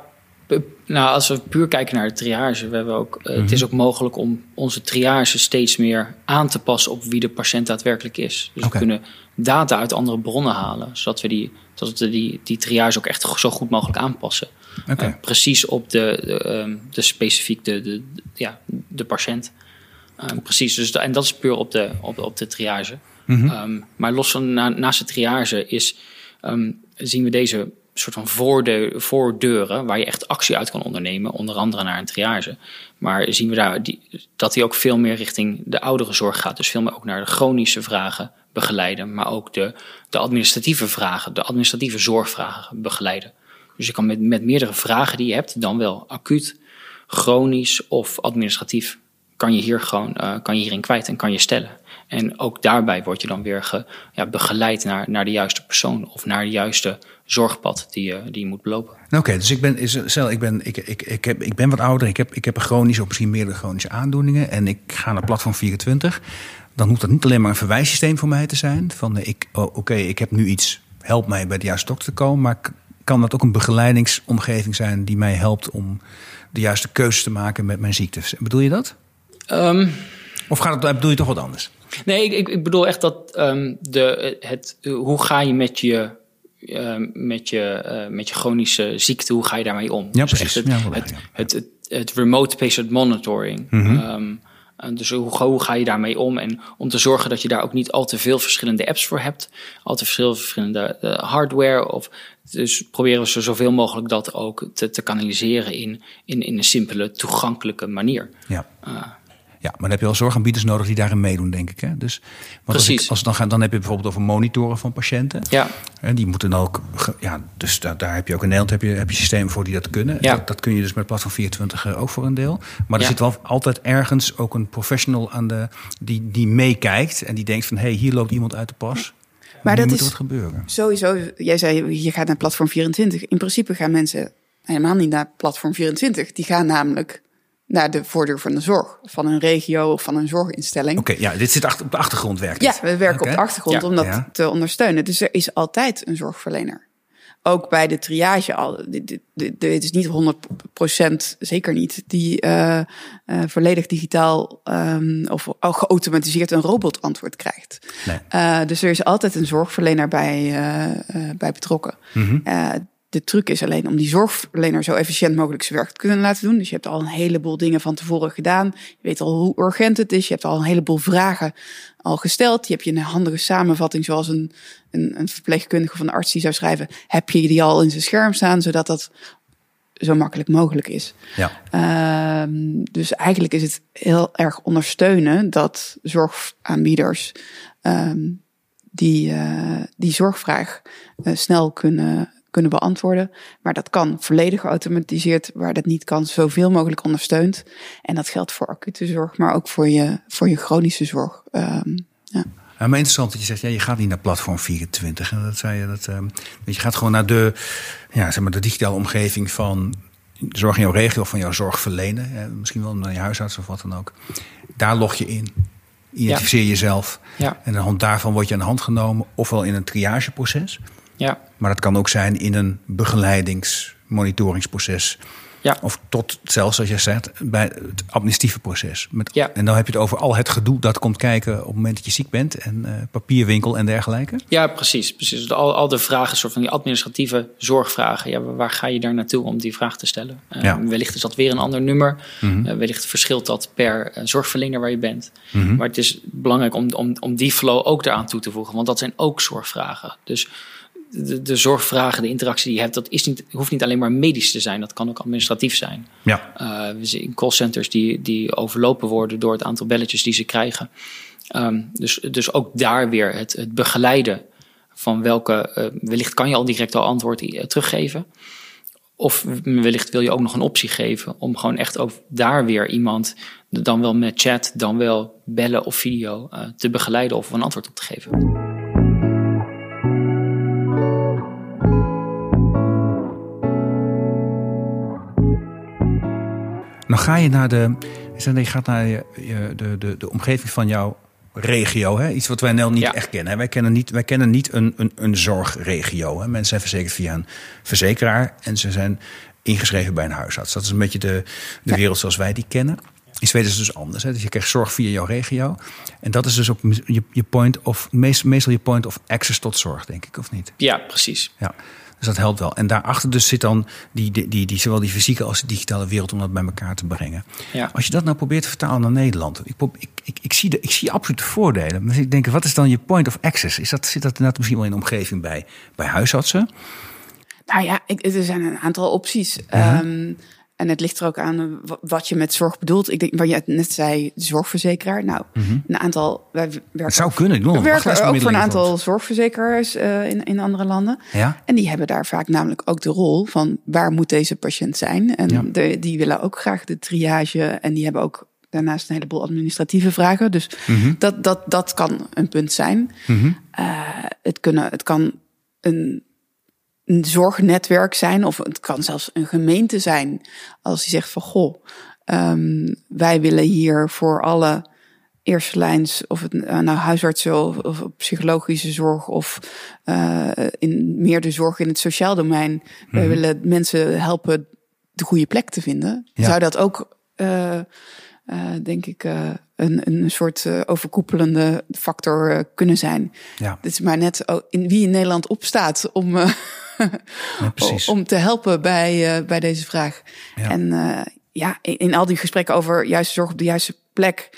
Speaker 3: nou, als we puur kijken naar de triage, we hebben ook, uh, mm-hmm. het is ook mogelijk om onze triage steeds meer aan te passen op wie de patiënt daadwerkelijk is. Dus okay. we kunnen data uit andere bronnen halen, zodat we die, zodat we die, die triage ook echt zo goed mogelijk aanpassen.
Speaker 2: Okay.
Speaker 3: Uh, precies op de, de, um, de specifiek de, de, de, ja, de patiënt. Um, precies, dus, en dat is puur op de, op, op de triage.
Speaker 2: Mm-hmm.
Speaker 3: Um, maar los van na, naast de triage is, zien we deze soort van voorde, voordeuren waar je echt actie uit kan ondernemen, onder andere naar een triage. Maar zien we daar die, dat die ook veel meer richting de oudere zorg gaat. Dus veel meer ook naar de chronische vragen begeleiden, maar ook de, de administratieve vragen, de administratieve zorgvragen begeleiden. Dus je kan met, met meerdere vragen die je hebt, dan wel acuut, chronisch of administratief, kan je hier gewoon uh, kan je hierin kwijt en kan je stellen. En ook daarbij word je dan weer ge, ja, begeleid naar, naar de juiste persoon of naar de juiste zorgpad die je, die je moet belopen.
Speaker 2: Oké, okay, dus ik ben, stel, ik ben, ik, ik, ik, heb, ik ben wat ouder, ik heb, ik heb een chronische of misschien meerdere chronische aandoeningen en ik ga naar platform 24. Dan hoeft dat niet alleen maar een verwijssysteem voor mij te zijn. Van ik, oh, oké, okay, ik heb nu iets, help mij bij de juiste dokter te komen. Maar kan dat ook een begeleidingsomgeving zijn die mij helpt om de juiste keuze te maken met mijn ziektes? Bedoel je dat?
Speaker 3: Um,
Speaker 2: of gaat het, bedoel je toch wat anders?
Speaker 3: Nee, ik, ik bedoel echt dat um, de, het, hoe ga je met je uh, met, je, uh, met je chronische ziekte, hoe ga je daarmee om?
Speaker 2: Ja, dus precies.
Speaker 3: Het,
Speaker 2: ja,
Speaker 3: het, ja. het, het, het, remote patient monitoring.
Speaker 2: Mm -hmm.
Speaker 3: um, dus hoe, hoe, ga je daarmee om? En om te zorgen dat je daar ook niet al te veel verschillende apps voor hebt, al te veel verschillende uh, hardware. Of, dus proberen we zo zoveel mogelijk dat ook te, te kanaliseren in, in, in een simpele, toegankelijke manier.
Speaker 2: Ja. Ja, maar dan heb je wel zorgaanbieders nodig die daarin meedoen, denk ik. Hè? Dus,
Speaker 3: Precies.
Speaker 2: Als, als dan, gaan, dan heb je bijvoorbeeld over monitoren van patiënten.
Speaker 3: Ja.
Speaker 2: En die moeten dan ook, ja, dus daar, daar heb je ook in Nederland heb je, heb je systemen voor die dat kunnen.
Speaker 3: Ja.
Speaker 2: Dat, dat kun je dus met Platform 24 ook voor een deel. Maar er zit wel altijd ergens ook een professional aan de, die, die meekijkt en die denkt van hé, hey, hier loopt iemand uit de pas.
Speaker 1: Maar dat
Speaker 2: moet
Speaker 1: is
Speaker 2: wat gebeuren.
Speaker 1: Sowieso, jij zei je gaat naar Platform 24. In principe gaan mensen helemaal niet naar Platform 24. Die gaan namelijk naar de voordeur van de zorg. Van een regio of van een zorginstelling.
Speaker 2: Oké, ja, dit zit achter, op de achtergrond werken.
Speaker 1: Ja, we werken op de achtergrond
Speaker 3: ja.
Speaker 1: om dat
Speaker 2: Ja.
Speaker 1: te ondersteunen. Dus er is altijd een zorgverlener. Ook bij de triage al. Dit, dit, dit- dit is niet 100%, zeker niet, die eh, eh, volledig digitaal ehm, of al geautomatiseerd een robot antwoord krijgt.
Speaker 2: Nee.
Speaker 1: Eh, dus er is altijd een zorgverlener bij, eh, eh, bij betrokken.
Speaker 2: Mhm.
Speaker 1: Eh, de truc is alleen om die zorgverlener zo efficiënt mogelijk zijn werk te kunnen laten doen. Dus je hebt al een heleboel dingen van tevoren gedaan. Je weet al hoe urgent het is. Je hebt al een heleboel vragen al gesteld. Je hebt je een handige samenvatting, zoals een, een, een verpleegkundige of een arts die zou schrijven. Heb je die al in zijn scherm staan, zodat dat zo makkelijk mogelijk is.
Speaker 2: Ja.
Speaker 1: Ehm, dus eigenlijk is het heel erg ondersteunen dat zorgaanbieders ehm, die, eh, die zorgvraag eh, snel kunnen, kunnen beantwoorden. Maar dat kan volledig geautomatiseerd, waar dat niet kan, zoveel mogelijk ondersteund. En dat geldt voor acute zorg, maar ook voor je, voor je chronische zorg. Ehm, ja.
Speaker 2: Ja, maar interessant dat je zegt, ja, je gaat niet naar platform 24. En dat zei je, dat, ehm, je gaat gewoon naar de, ja, zeg maar, de digitale omgeving van de zorg in jouw regio of van jouw zorgverlener. Ja, misschien wel naar je huisarts of wat dan ook. Daar log je in. Identificeer jezelf.
Speaker 3: Ja.
Speaker 2: En aan de hand daarvan word je aan de hand genomen. Ofwel in een triageproces.
Speaker 3: Ja.
Speaker 2: Maar dat kan ook zijn in een begeleidings, monitoringsproces.
Speaker 3: Ja.
Speaker 2: Of tot zelfs, zoals jij zegt, bij het administratieve proces. Met,
Speaker 3: Ja.
Speaker 2: En dan heb je het over al het gedoe dat komt kijken op het moment dat je ziek bent. En eh, papierwinkel en dergelijke.
Speaker 3: Ja, precies. precies. Dus Al, al de vragen, soort van die administratieve zorgvragen. Ja, waar ga je daar naartoe om die vraag te stellen? Eh,
Speaker 2: Ja.
Speaker 3: Wellicht is dat weer een ander nummer.
Speaker 2: Mhm.
Speaker 3: Eh, wellicht verschilt dat per zorgverlener waar je bent.
Speaker 2: Mhm.
Speaker 3: Maar het is belangrijk om, om, om die flow ook eraan toe te voegen. Want dat zijn ook zorgvragen. Dus de, de zorgvragen, de interactie die je hebt... dat is niet, hoeft niet alleen maar medisch te zijn. Dat kan ook administratief zijn.
Speaker 2: Ja.
Speaker 3: Uh, we zien callcenters die, die overlopen worden door het aantal belletjes die ze krijgen. Um, dus, dus ook daar weer het, het begeleiden van welke, uh, wellicht kan je al direct al antwoord uh, teruggeven. Of wellicht wil je ook nog een optie geven om gewoon echt ook daar weer iemand, dan wel met chat, dan wel bellen of video, te begeleiden of een antwoord op te geven.
Speaker 2: Dan ga je naar de, je gaat naar je, de, de, de omgeving van jouw regio. Hè? Iets wat wij Nel niet
Speaker 3: Ja.
Speaker 2: echt kennen. Wij kennen niet, wij kennen niet een, een, een zorgregio. Hè? Mensen zijn verzekerd via een verzekeraar en ze zijn ingeschreven bij een huisarts. Dat is een beetje de, de wereld zoals wij die kennen. In Zweden is het dus anders. Hè? Dus je krijgt zorg via jouw regio. En dat is dus ook je, je point of, meest, meestal je point of access tot zorg, denk ik, of niet?
Speaker 3: Ja, precies.
Speaker 2: Ja, dus dat helpt wel. En daarachter dus zit dan die, die, die, die, zowel die fysieke als de digitale wereld om dat bij elkaar te brengen.
Speaker 3: Ja.
Speaker 2: Als je dat nou probeert te vertalen naar Nederland, ik, ik, ik, ik, zie, de, ik zie absoluut de voordelen. Maar ik denk, wat is dan je point of access? Is dat, zit dat inderdaad misschien wel in de omgeving bij, bij huisartsen?
Speaker 1: Nou ja, ik, er zijn een aantal opties.
Speaker 2: Ja.
Speaker 1: Ehm, en het ligt er ook aan wa- wat je met zorg bedoelt. Ik denk, waar je net zei, zorgverzekeraar. Nou, een aantal. Wij werken
Speaker 2: Mhm. Het zou kunnen.
Speaker 1: We werken ook voor een aantal zorgverzekeraars eh, in, in andere landen.
Speaker 2: Ja?
Speaker 1: En die hebben daar vaak namelijk ook de rol van waar moet deze patiënt zijn. En
Speaker 2: Ja.
Speaker 1: de, die willen ook graag de triage. En die hebben ook daarnaast een heleboel administratieve vragen. Dus
Speaker 2: Mhm.
Speaker 1: dat, dat, dat kan een punt zijn.
Speaker 2: Mhm.
Speaker 1: Eh, het, kunnen, het kan een, een zorgnetwerk zijn, of het kan zelfs een gemeente zijn. Als die zegt van goh, ehm, wij willen hier voor alle eerste lijns, of het eh, nou huisartsen of, of psychologische zorg, of eh, in meer de zorg in het sociaal domein. Wij willen mensen helpen de goede plek te vinden.
Speaker 2: Ja.
Speaker 1: Zou dat ook, eh, denk ik, een, een soort overkoepelende factor kunnen zijn?
Speaker 2: Ja,
Speaker 1: Het is maar net in wie in Nederland opstaat om,
Speaker 2: ja, *laughs*
Speaker 1: om te helpen bij, eh, bij deze vraag.
Speaker 2: Ja.
Speaker 1: En eh, ja, in, in al die gesprekken over juiste zorg op de juiste plek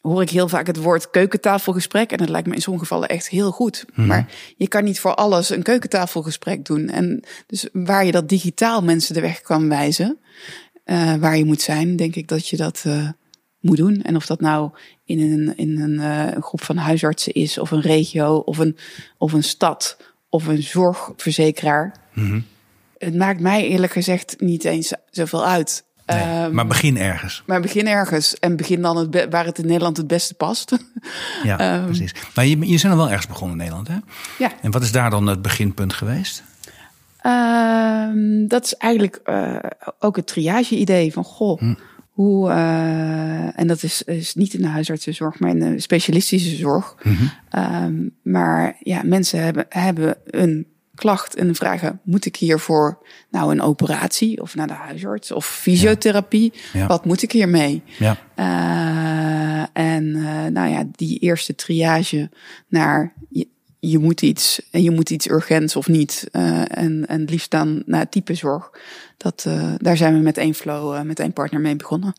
Speaker 1: hoor ik heel vaak het woord keukentafelgesprek. En dat lijkt me in sommige gevallen echt heel goed.
Speaker 2: Mhm.
Speaker 1: Maar je kan niet voor alles een keukentafelgesprek doen. En dus waar je dat digitaal mensen de weg kan wijzen, eh, waar je moet zijn, denk ik dat je dat, moet doen. En of dat nou in een, in een, een groep van huisartsen is, of een regio, of een, of een stad, of een zorgverzekeraar.
Speaker 2: Mhm.
Speaker 1: Het maakt mij eerlijk gezegd niet eens zoveel uit.
Speaker 2: Nee,
Speaker 1: Ehm,
Speaker 2: maar begin ergens.
Speaker 1: maar begin ergens en begin dan het waar het in Nederland het beste past.
Speaker 2: Ja, *laughs*
Speaker 1: Ehm.
Speaker 2: precies. Maar je, je bent al wel ergens begonnen in Nederland, hè?
Speaker 1: ja.
Speaker 2: En wat is daar dan het beginpunt geweest?
Speaker 1: Ehm, dat is eigenlijk eh, ook het triage-idee van goh,
Speaker 2: Hm.
Speaker 1: Hoe eh, en dat is, is niet in de huisartsenzorg, maar in de specialistische zorg.
Speaker 2: Mhm.
Speaker 1: Ehm, maar ja, mensen hebben, hebben een klacht en vragen: moet ik hiervoor nou een operatie of naar de huisarts of fysiotherapie?
Speaker 2: Ja.
Speaker 1: Wat moet ik hiermee?
Speaker 2: Ja,
Speaker 1: Eh, en eh, nou ja, die eerste triage naar je, moet iets en je moet iets urgents of niet. eh, en, en het liefst dan naar typezorg. Dat, eh, daar zijn we met één flow, eh, met één partner mee begonnen.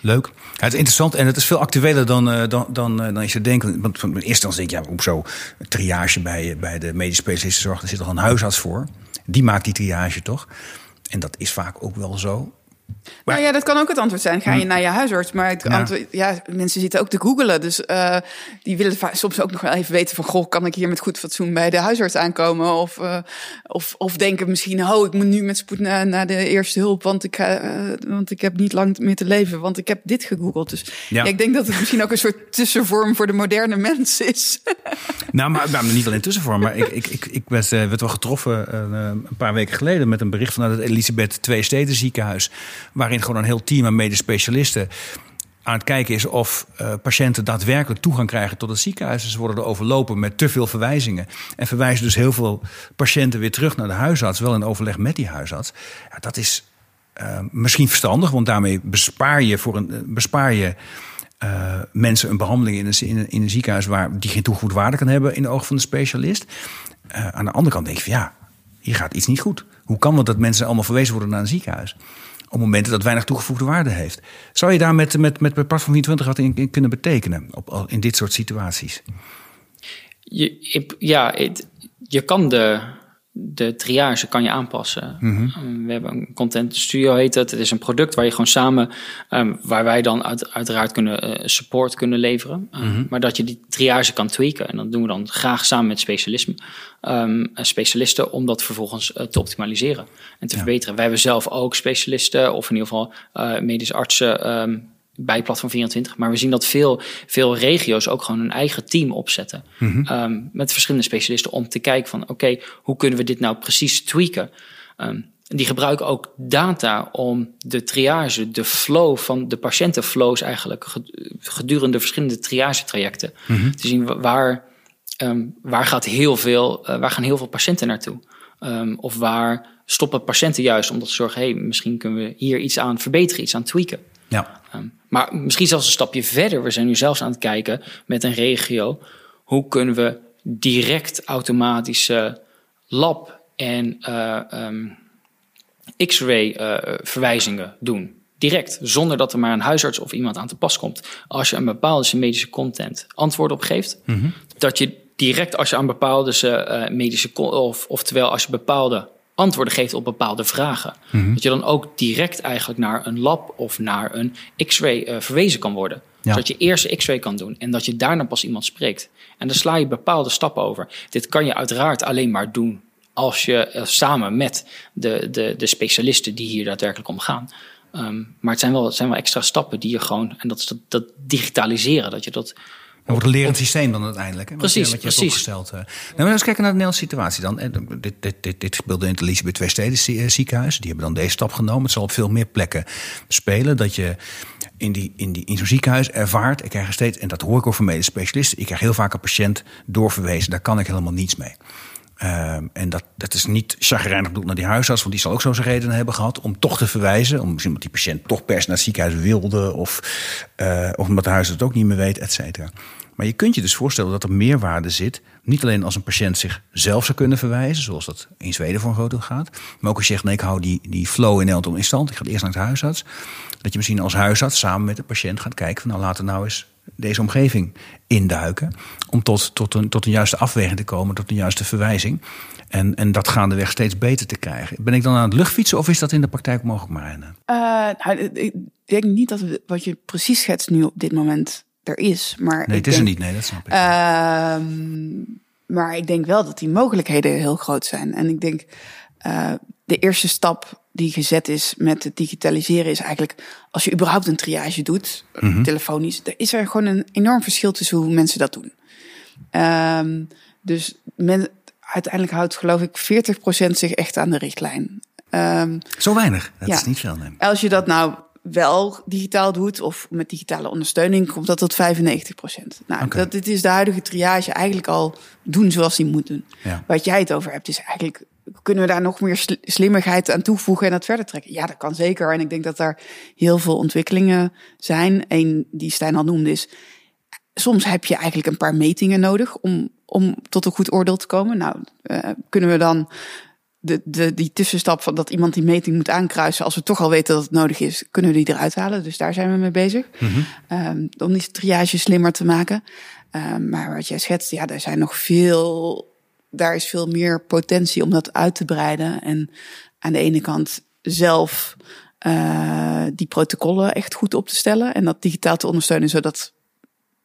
Speaker 2: leuk. Het is interessant en het is veel actueler dan, dan, dan, dan je zou denken. Want van eerst dan denk je, ja, hoezo een triage bij, bij de medisch specialistenzorg? Daar zit toch een huisarts voor? Die maakt die triage toch? En dat is vaak ook wel zo. Maar-
Speaker 1: nou ja, dat kan ook het antwoord zijn. Ga je naar je huisarts? Maar het
Speaker 2: Ja.
Speaker 1: antwoord, ja, mensen zitten ook te googelen. Dus eh, die willen soms ook nog wel even weten van... goh, kan ik hier met goed fatsoen bij de huisarts aankomen? Of, eh, of, of denken misschien... oh, ik moet nu met spoed naar, naar de eerste hulp... Want ik, eh, want ik heb niet lang meer te leven. Want ik heb dit gegoogeld. Dus
Speaker 2: Ja.
Speaker 1: ja. ik denk dat het misschien ook een soort tussenvorm... voor de moderne mens is. *laughs*
Speaker 2: Nou, maar nou, niet alleen tussenvorm. Maar ik, ik, ik, ik werd, werd wel getroffen een paar weken geleden met een bericht vanuit het Elisabeth II Steden ziekenhuis. Waarin gewoon een heel team aan medisch specialisten aan het kijken is of eh, patiënten daadwerkelijk toegang krijgen tot het ziekenhuis. Dus Ze worden er overlopen met te veel verwijzingen. En verwijzen dus heel veel patiënten weer terug naar de huisarts. Wel in overleg met die huisarts. Ja, dat is eh, misschien verstandig, want daarmee bespaar je, voor een, eh, bespaar je mensen een behandeling in een, in, een, ziekenhuis waar die geen toegevoegde waarde kan hebben in de ogen van de specialist. Aan de andere kant denk je van ja, hier gaat iets niet goed. Hoe kan het dat mensen allemaal verwezen worden naar een ziekenhuis? Op momenten dat weinig toegevoegde waarde heeft. Zou je daar met, met, met, Platform 24 wat in, kunnen betekenen op, in dit soort situaties?
Speaker 3: Je, ja, het- je kan de, de triage kan je aanpassen. Um, We hebben een content studio heet het. Het is een product waar je gewoon samen, um, waar wij dan uit, uiteraard kunnen eh, support kunnen leveren. Um, Maar dat je die triage kan tweaken. En dat doen we dan graag samen met specialisme, um, specialisten om dat vervolgens eh, te optimaliseren en te verbeteren. Wij hebben zelf ook specialisten of in ieder geval eh medische artsen. um, bij Platform 24. Maar we zien dat veel, veel regio's ook gewoon hun eigen team opzetten. Ehm, met verschillende specialisten om te kijken van... oké, hoe kunnen we dit nou precies tweaken? Ehm, die gebruiken ook data om de triage, de flow van de patiëntenflows eigenlijk... gedurende verschillende triagetrajecten te zien wa- waar, ehm, waar, gaat heel veel, eh, waar gaan heel veel patiënten naartoe. Of waar stoppen patiënten juist om te zorgen... hé, hey, misschien kunnen we hier iets aan verbeteren, iets aan tweaken.
Speaker 2: Ja,
Speaker 3: Um, maar misschien zelfs een stapje verder. We zijn nu zelfs aan het kijken met een regio. Hoe kunnen we direct automatische lab en eh, ehm, x-ray eh, verwijzingen doen? Direct, zonder dat er maar een huisarts of iemand aan te pas komt. Als je een bepaalde medische content antwoord op geeft, dat je direct als je aan bepaalde eh, medische of oftewel als je bepaalde antwoorden geeft op bepaalde vragen, dat je dan ook direct eigenlijk naar een lab of naar een x-ray eh, verwezen kan worden.
Speaker 2: Ja.
Speaker 3: Zodat je eerst x-ray kan doen en dat je daarna pas iemand spreekt. En dan sla je bepaalde stappen over. Dit kan je uiteraard alleen maar doen als je eh, samen met de, de, de specialisten die hier daadwerkelijk om gaan. Ehm, maar het zijn, wel, het zijn wel extra stappen die je gewoon, en dat is dat, dat digitaliseren, dat je dat
Speaker 2: Het wordt een lerend systeem dan uiteindelijk. Hè, wat
Speaker 3: Precies,
Speaker 2: je, wat je hebt
Speaker 3: precies.
Speaker 2: opgesteld. eh. Nou, maar eens kijken naar de Nederlandse situatie dan. En dit, dit, dit, dit speelde in het Elisabeth Steden zie- eh, ziekenhuis. Die hebben dan deze stap genomen. Het zal op veel meer plekken spelen. Dat je in, die, in, die, in zo'n ziekenhuis ervaart. Ik krijg er steeds, en dat hoor ik ook van medisch specialisten. Ik krijg heel vaak een patiënt doorverwezen. Daar kan ik helemaal niets mee. Ehm, en dat, dat is niet chagrijnig bedoeld naar die huisarts, want die zal ook zo zijn redenen hebben gehad om toch te verwijzen. Om misschien omdat die patiënt toch pers naar het ziekenhuis wilde, of, eh, of omdat de huisarts het ook niet meer weet, et cetera. Maar je kunt je dus voorstellen dat er meerwaarde zit. Niet alleen als een patiënt zichzelf zou kunnen verwijzen, zoals dat in Zweden voor een groot deel gaat. Maar ook als je zegt, nee, ik hou die, die flow in Nederland in stand. Ik ga eerst naar de huisarts. Dat je misschien als huisarts samen met de patiënt gaat kijken van nou laten we nou eens deze omgeving induiken. Om tot, tot, een, tot een juiste afweging te komen, tot een juiste verwijzing. En, en dat gaandeweg steeds beter te krijgen. Ben ik dan aan het luchtfietsen of is dat in de praktijk mogelijk, Marijn?
Speaker 1: Uh, nou, ik denk niet dat wat je precies schetst nu op dit moment er is. Maar
Speaker 2: nee, het is
Speaker 1: er
Speaker 2: niet. Nee, dat snap ik.
Speaker 1: Uh, maar ik denk wel dat die mogelijkheden heel groot zijn. En ik denk uh, de eerste stap die gezet is met het digitaliseren is eigenlijk als je überhaupt een triage doet, mm telefonisch, er is er gewoon een enorm verschil tussen hoe mensen dat doen. Um, dus men, uiteindelijk houdt geloof ik 40% zich echt aan de richtlijn.
Speaker 2: Um, Zo weinig, dat ja, is niet veel. Nee.
Speaker 1: Als je dat nou wel digitaal doet of met digitale ondersteuning, komt dat tot 95% Nou, dat, dit is de huidige triage eigenlijk al doen zoals die moet doen. Ja. Wat jij het over hebt, is eigenlijk kunnen we daar nog meer slimmigheid aan toevoegen en dat verder trekken? Ja, dat kan zeker. En ik denk dat daar heel veel ontwikkelingen zijn. Eén die Stijn al noemde is, soms heb je eigenlijk een paar metingen nodig om, om tot een goed oordeel te komen. Nou, uh, kunnen we dan de, de, die tussenstap van dat iemand die meting moet aankruisen, als we toch al weten dat het nodig is, kunnen we die eruit halen. Dus daar zijn we mee bezig. Mm -hmm. um, om die triage slimmer te maken. Um, maar wat jij schetst, ja, er zijn nog veel daar is veel meer potentie om dat uit te breiden. En aan de ene kant zelf uh, die protocollen echt goed op te stellen en dat digitaal te ondersteunen, zodat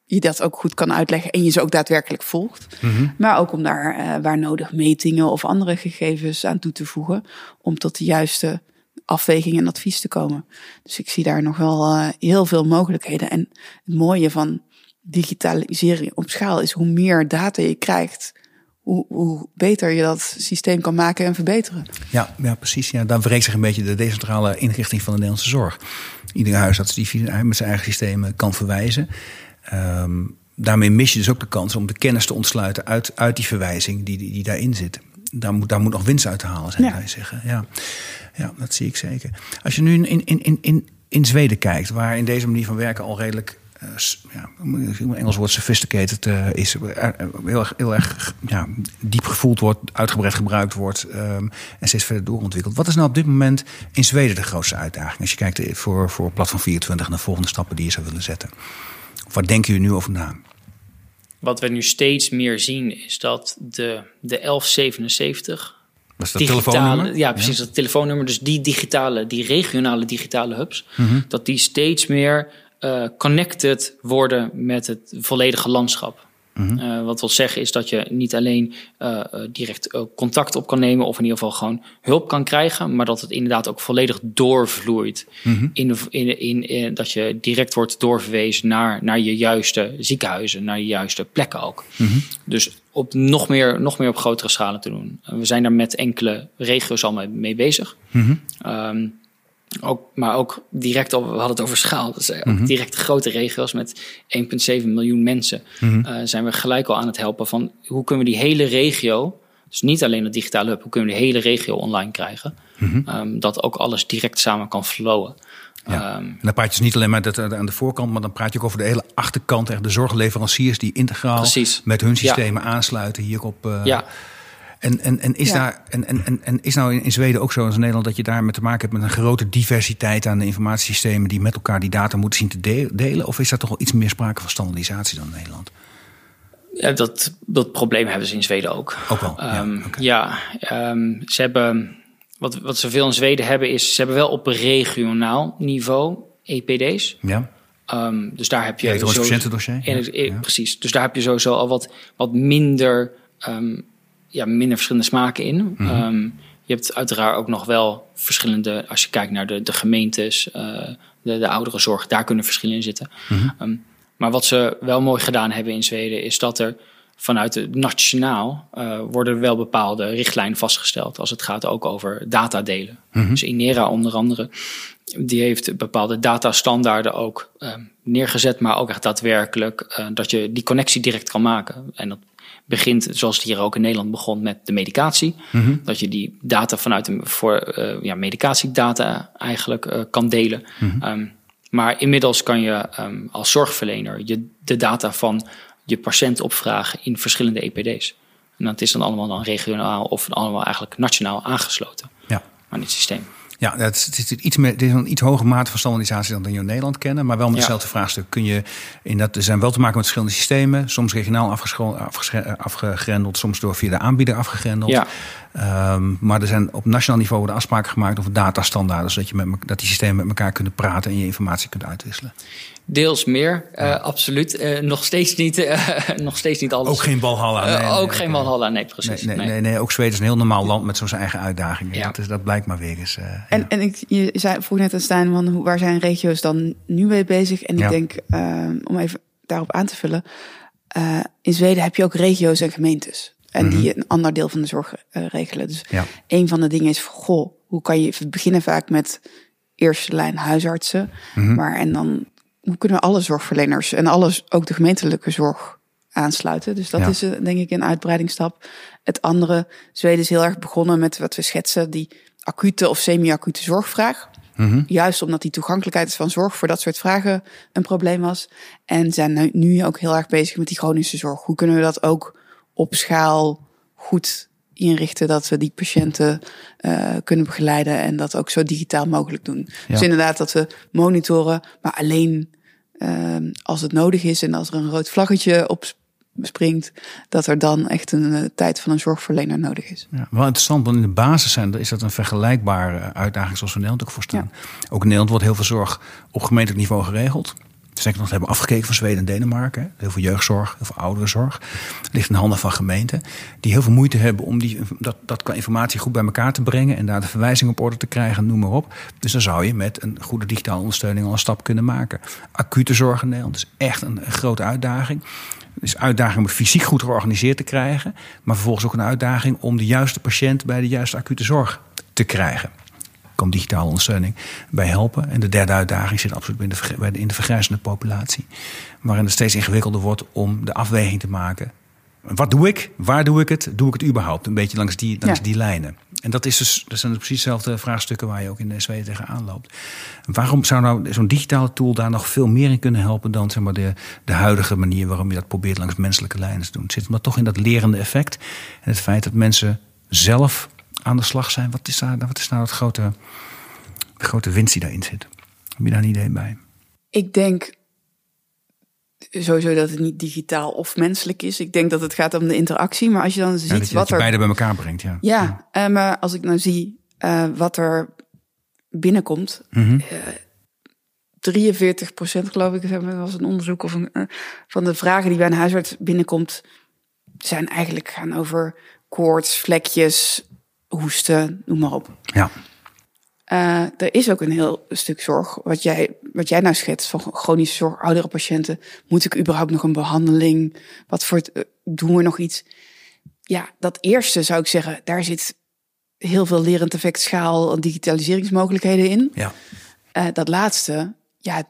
Speaker 1: je dat ook goed kan uitleggen en je ze ook daadwerkelijk volgt. Mm -hmm. Maar ook om daar uh, waar nodig metingen of andere gegevens aan toe te voegen om tot de juiste afweging en advies te komen. Dus ik zie daar nog wel uh, heel veel mogelijkheden. En het mooie van digitalisering op schaal is hoe meer data je krijgt, hoe, hoe, beter je dat systeem kan maken en verbeteren.
Speaker 2: Ja, ja precies. Ja. Dan verreekt zich een beetje de decentrale inrichting van de Nederlandse zorg. Ieder huisarts die met zijn eigen systemen kan verwijzen. Um, daarmee mis je dus ook de kans om de kennis te ontsluiten uit, uit die verwijzing die, die, die daarin zit. Daar moet, daar moet nog winst uit te halen, zijn wij zeggen. Ja. ja, dat zie ik zeker. Als je nu in, in, in, in, in Zweden kijkt, waar in deze manier van werken al redelijk uh, ja, Engels woord sophisticated uh, is, uh, heel erg, heel erg ja, diep gevoeld wordt, uitgebreid gebruikt wordt um, en steeds verder doorontwikkeld. Wat is nou op dit moment in Zweden de grootste uitdaging? Als je kijkt voor, voor Platform 24 en de volgende stappen die je zou willen zetten. Wat denken jullie nu over na?
Speaker 3: Wat we nu steeds meer zien is dat de, de 1177
Speaker 2: was dat telefoonnummer?
Speaker 3: Ja, precies. Dat telefoonnummer. Dus die digitale, die regionale digitale hubs, mm -hmm. dat die steeds meer uh, connected worden met het volledige landschap. -hmm. uh, wat wil zeggen is dat je niet alleen uh, direct contact op kan nemen of in ieder geval gewoon hulp kan krijgen, maar dat het inderdaad ook volledig doorvloeit. -hmm. in, in, in, in, dat je direct wordt doorverwezen naar, naar je juiste ziekenhuizen, naar je juiste plekken ook. -hmm. Dus op nog meer, nog meer op grotere schalen te doen. we zijn daar met enkele regio's al mee, mee bezig. Um, ook, maar ook direct, we hadden het over schaal. Dus ook mm-hmm. direct grote regio's met 1,7 miljoen mensen. Mm-hmm. Uh, zijn we gelijk al aan het helpen van hoe kunnen we die hele regio, dus niet alleen het digitale hub, hoe kunnen we die hele regio online krijgen. Mm-hmm. Um, dat ook alles direct samen kan flowen.
Speaker 2: Ja. Um, en dan praat je dus niet alleen maar dat, aan de voorkant, maar dan praat je ook over de hele achterkant. Echt de zorgleveranciers die integraal precies. met hun systemen ja. aansluiten hierop. Uh, ja. En, en, en, is, daar, en, en, en is nou in Zweden ook zo als in Nederland dat je daarmee te maken hebt met een grote diversiteit aan de informatiesystemen die met elkaar die data moeten zien te delen? Of is daar toch wel iets meer sprake van standaardisatie dan in Nederland?
Speaker 3: Ja, dat, dat probleem hebben ze in Zweden ook.
Speaker 2: Ook wel.
Speaker 3: ja, okay. ja um, ze hebben. Wat, wat ze veel in Zweden hebben, is ze hebben wel op regionaal niveau EPD's.
Speaker 2: Ja.
Speaker 3: Um, dus daar heb je.
Speaker 2: Het patiëntendossier.
Speaker 3: Ja, ja. Precies. Dus daar heb je sowieso al wat, wat minder ja, minder verschillende smaken in. Mm -hmm. um, je hebt uiteraard ook nog wel verschillende, als je kijkt naar de, de gemeentes, uh, de, de ouderenzorg, daar kunnen verschillen in zitten. Mm -hmm. um, maar wat ze wel mooi gedaan hebben in Zweden, is dat er vanuit het nationaal uh, worden wel bepaalde richtlijnen vastgesteld als het gaat ook over datadelen. Mm -hmm. Dus Inera onder andere, die heeft bepaalde datastandaarden ook uh, neergezet, maar ook echt daadwerkelijk uh, dat je die connectie direct kan maken. En dat begint, zoals het hier ook in Nederland begon, met de medicatie. Mm -hmm. Dat je die data vanuit de, voor uh, ja, medicatiedata eigenlijk uh, kan delen. Mm -hmm. um, maar inmiddels kan je um, als zorgverlener je, de data van je patiënt opvragen in verschillende EPD's. En dat is dan allemaal dan regionaal of allemaal eigenlijk nationaal aangesloten
Speaker 2: ja.
Speaker 3: aan dit systeem.
Speaker 2: Ja, het is, iets meer, het is een iets hogere mate van standaardisatie dan we in Nederland kennen. Maar wel met hetzelfde vraagstuk. Kun je in dat, er zijn wel te maken met verschillende systemen. Soms regionaal afgegrendeld, soms door via de aanbieder afgegrendeld. Ja. Um, maar er zijn op nationaal niveau de afspraken gemaakt over datastandaarden. Zodat je met, dat die systemen met elkaar kunnen praten en je informatie kunt uitwisselen.
Speaker 3: Deels meer, uh, absoluut. Uh, nog, steeds niet, uh, *laughs* nog steeds niet alles.
Speaker 2: Ook geen Balhalla.
Speaker 3: Nee, nee, ook geen Balhalla, nee, precies.
Speaker 2: Nee, nee, nee, ook Zweden is een heel normaal land met zo'n eigen uitdagingen. Ja. Dat, is, dat blijkt maar weer eens.
Speaker 1: en ja. en ik, je zei, vroeg net aan Stijn, van, waar zijn regio's dan nu mee bezig? En ik denk, ehm, om even daarop aan te vullen. in Zweden heb je ook regio's en gemeentes. En mm -hmm. die een ander deel van de zorg regelen. Dus ja. een van de dingen is, goh, hoe kan je... We beginnen vaak met eerste lijn huisartsen. Mm -hmm. Maar en dan hoe kunnen we alle zorgverleners en alles, ook de gemeentelijke zorg aansluiten. Dus dat is denk ik een uitbreidingsstap. Het andere, Zweden is heel erg begonnen met wat we schetsen, die acute of semi-acute zorgvraag. Mm Juist omdat die toegankelijkheid van zorg voor dat soort vragen een probleem was. En zijn nu ook heel erg bezig met die chronische zorg. Hoe kunnen we dat ook op schaal goed inrichten dat we die patiënten uh, kunnen begeleiden en dat ook zo digitaal mogelijk doen. Dus inderdaad dat we monitoren, maar alleen uh, als het nodig is en als er een rood vlaggetje op springt, dat er dan echt een uh, tijd van een zorgverlener nodig is.
Speaker 2: Ja, wel interessant, want in de basis zijn, is dat een vergelijkbare uitdaging zoals we in Nederland ook voor staan. Ook in Nederland wordt heel veel zorg op gemeentelijk niveau geregeld. Zeker nog hebben afgekeken van Zweden en Denemarken. Heel veel jeugdzorg, heel veel ouderenzorg. Het ligt in handen van gemeenten. Die heel veel moeite hebben om die, dat, dat informatie goed bij elkaar te brengen. En daar de verwijzing op orde te krijgen, noem maar op. Dus dan zou je met een goede digitale ondersteuning al een stap kunnen maken. Acute zorg in Nederland is echt een, een grote uitdaging. Het is een uitdaging om het fysiek goed georganiseerd te krijgen. Maar vervolgens ook een uitdaging om de juiste patiënt bij de juiste acute zorg te krijgen kan digitale ondersteuning bij helpen. En de derde uitdaging zit absoluut in de, in de vergrijzende populatie. Waarin het steeds ingewikkelder wordt om de afweging te maken. Wat doe ik? Waar doe ik het? Doe ik het überhaupt? Een beetje langs die, langs die lijnen. En dat, is dus, dat zijn dus precies dezelfde vraagstukken waar je ook in de SW tegenaan loopt. Waarom zou nou zo'n digitale tool daar nog veel meer in kunnen helpen dan zeg maar, de, de huidige manier waarom je dat probeert langs menselijke lijnen te doen? Het zit maar toch in dat lerende effect. En het feit dat mensen zelf aan de slag zijn. Wat is daar, wat is nou het grote, de grote winst die daarin zit? Heb je daar een idee bij?
Speaker 1: Ik denk sowieso dat het niet digitaal of menselijk is. Ik denk dat het gaat om de interactie. Maar als je dan ziet
Speaker 2: dat
Speaker 1: je, wat
Speaker 2: je er... beide bij elkaar brengt, ja.
Speaker 1: Ja, ja. Uh, maar als ik nou zie uh, wat er binnenkomt... Mm -hmm. uh, 43 procent geloof ik, dat was een onderzoek of een, van de vragen die bij een huisarts binnenkomt... zijn eigenlijk gaan over koorts, vlekjes, hoesten, noem maar op.
Speaker 2: Ja.
Speaker 1: Uh, er is ook een heel stuk zorg, wat jij, wat jij nou schetst, van chronische zorg, oudere patiënten. Moet ik überhaupt nog een behandeling? Wat voor het, uh, doen we nog iets? Ja, dat eerste zou ik zeggen, daar zit heel veel lerend effect, schaal en digitaliseringsmogelijkheden in.
Speaker 2: Ja.
Speaker 1: Uh, dat laatste, ja,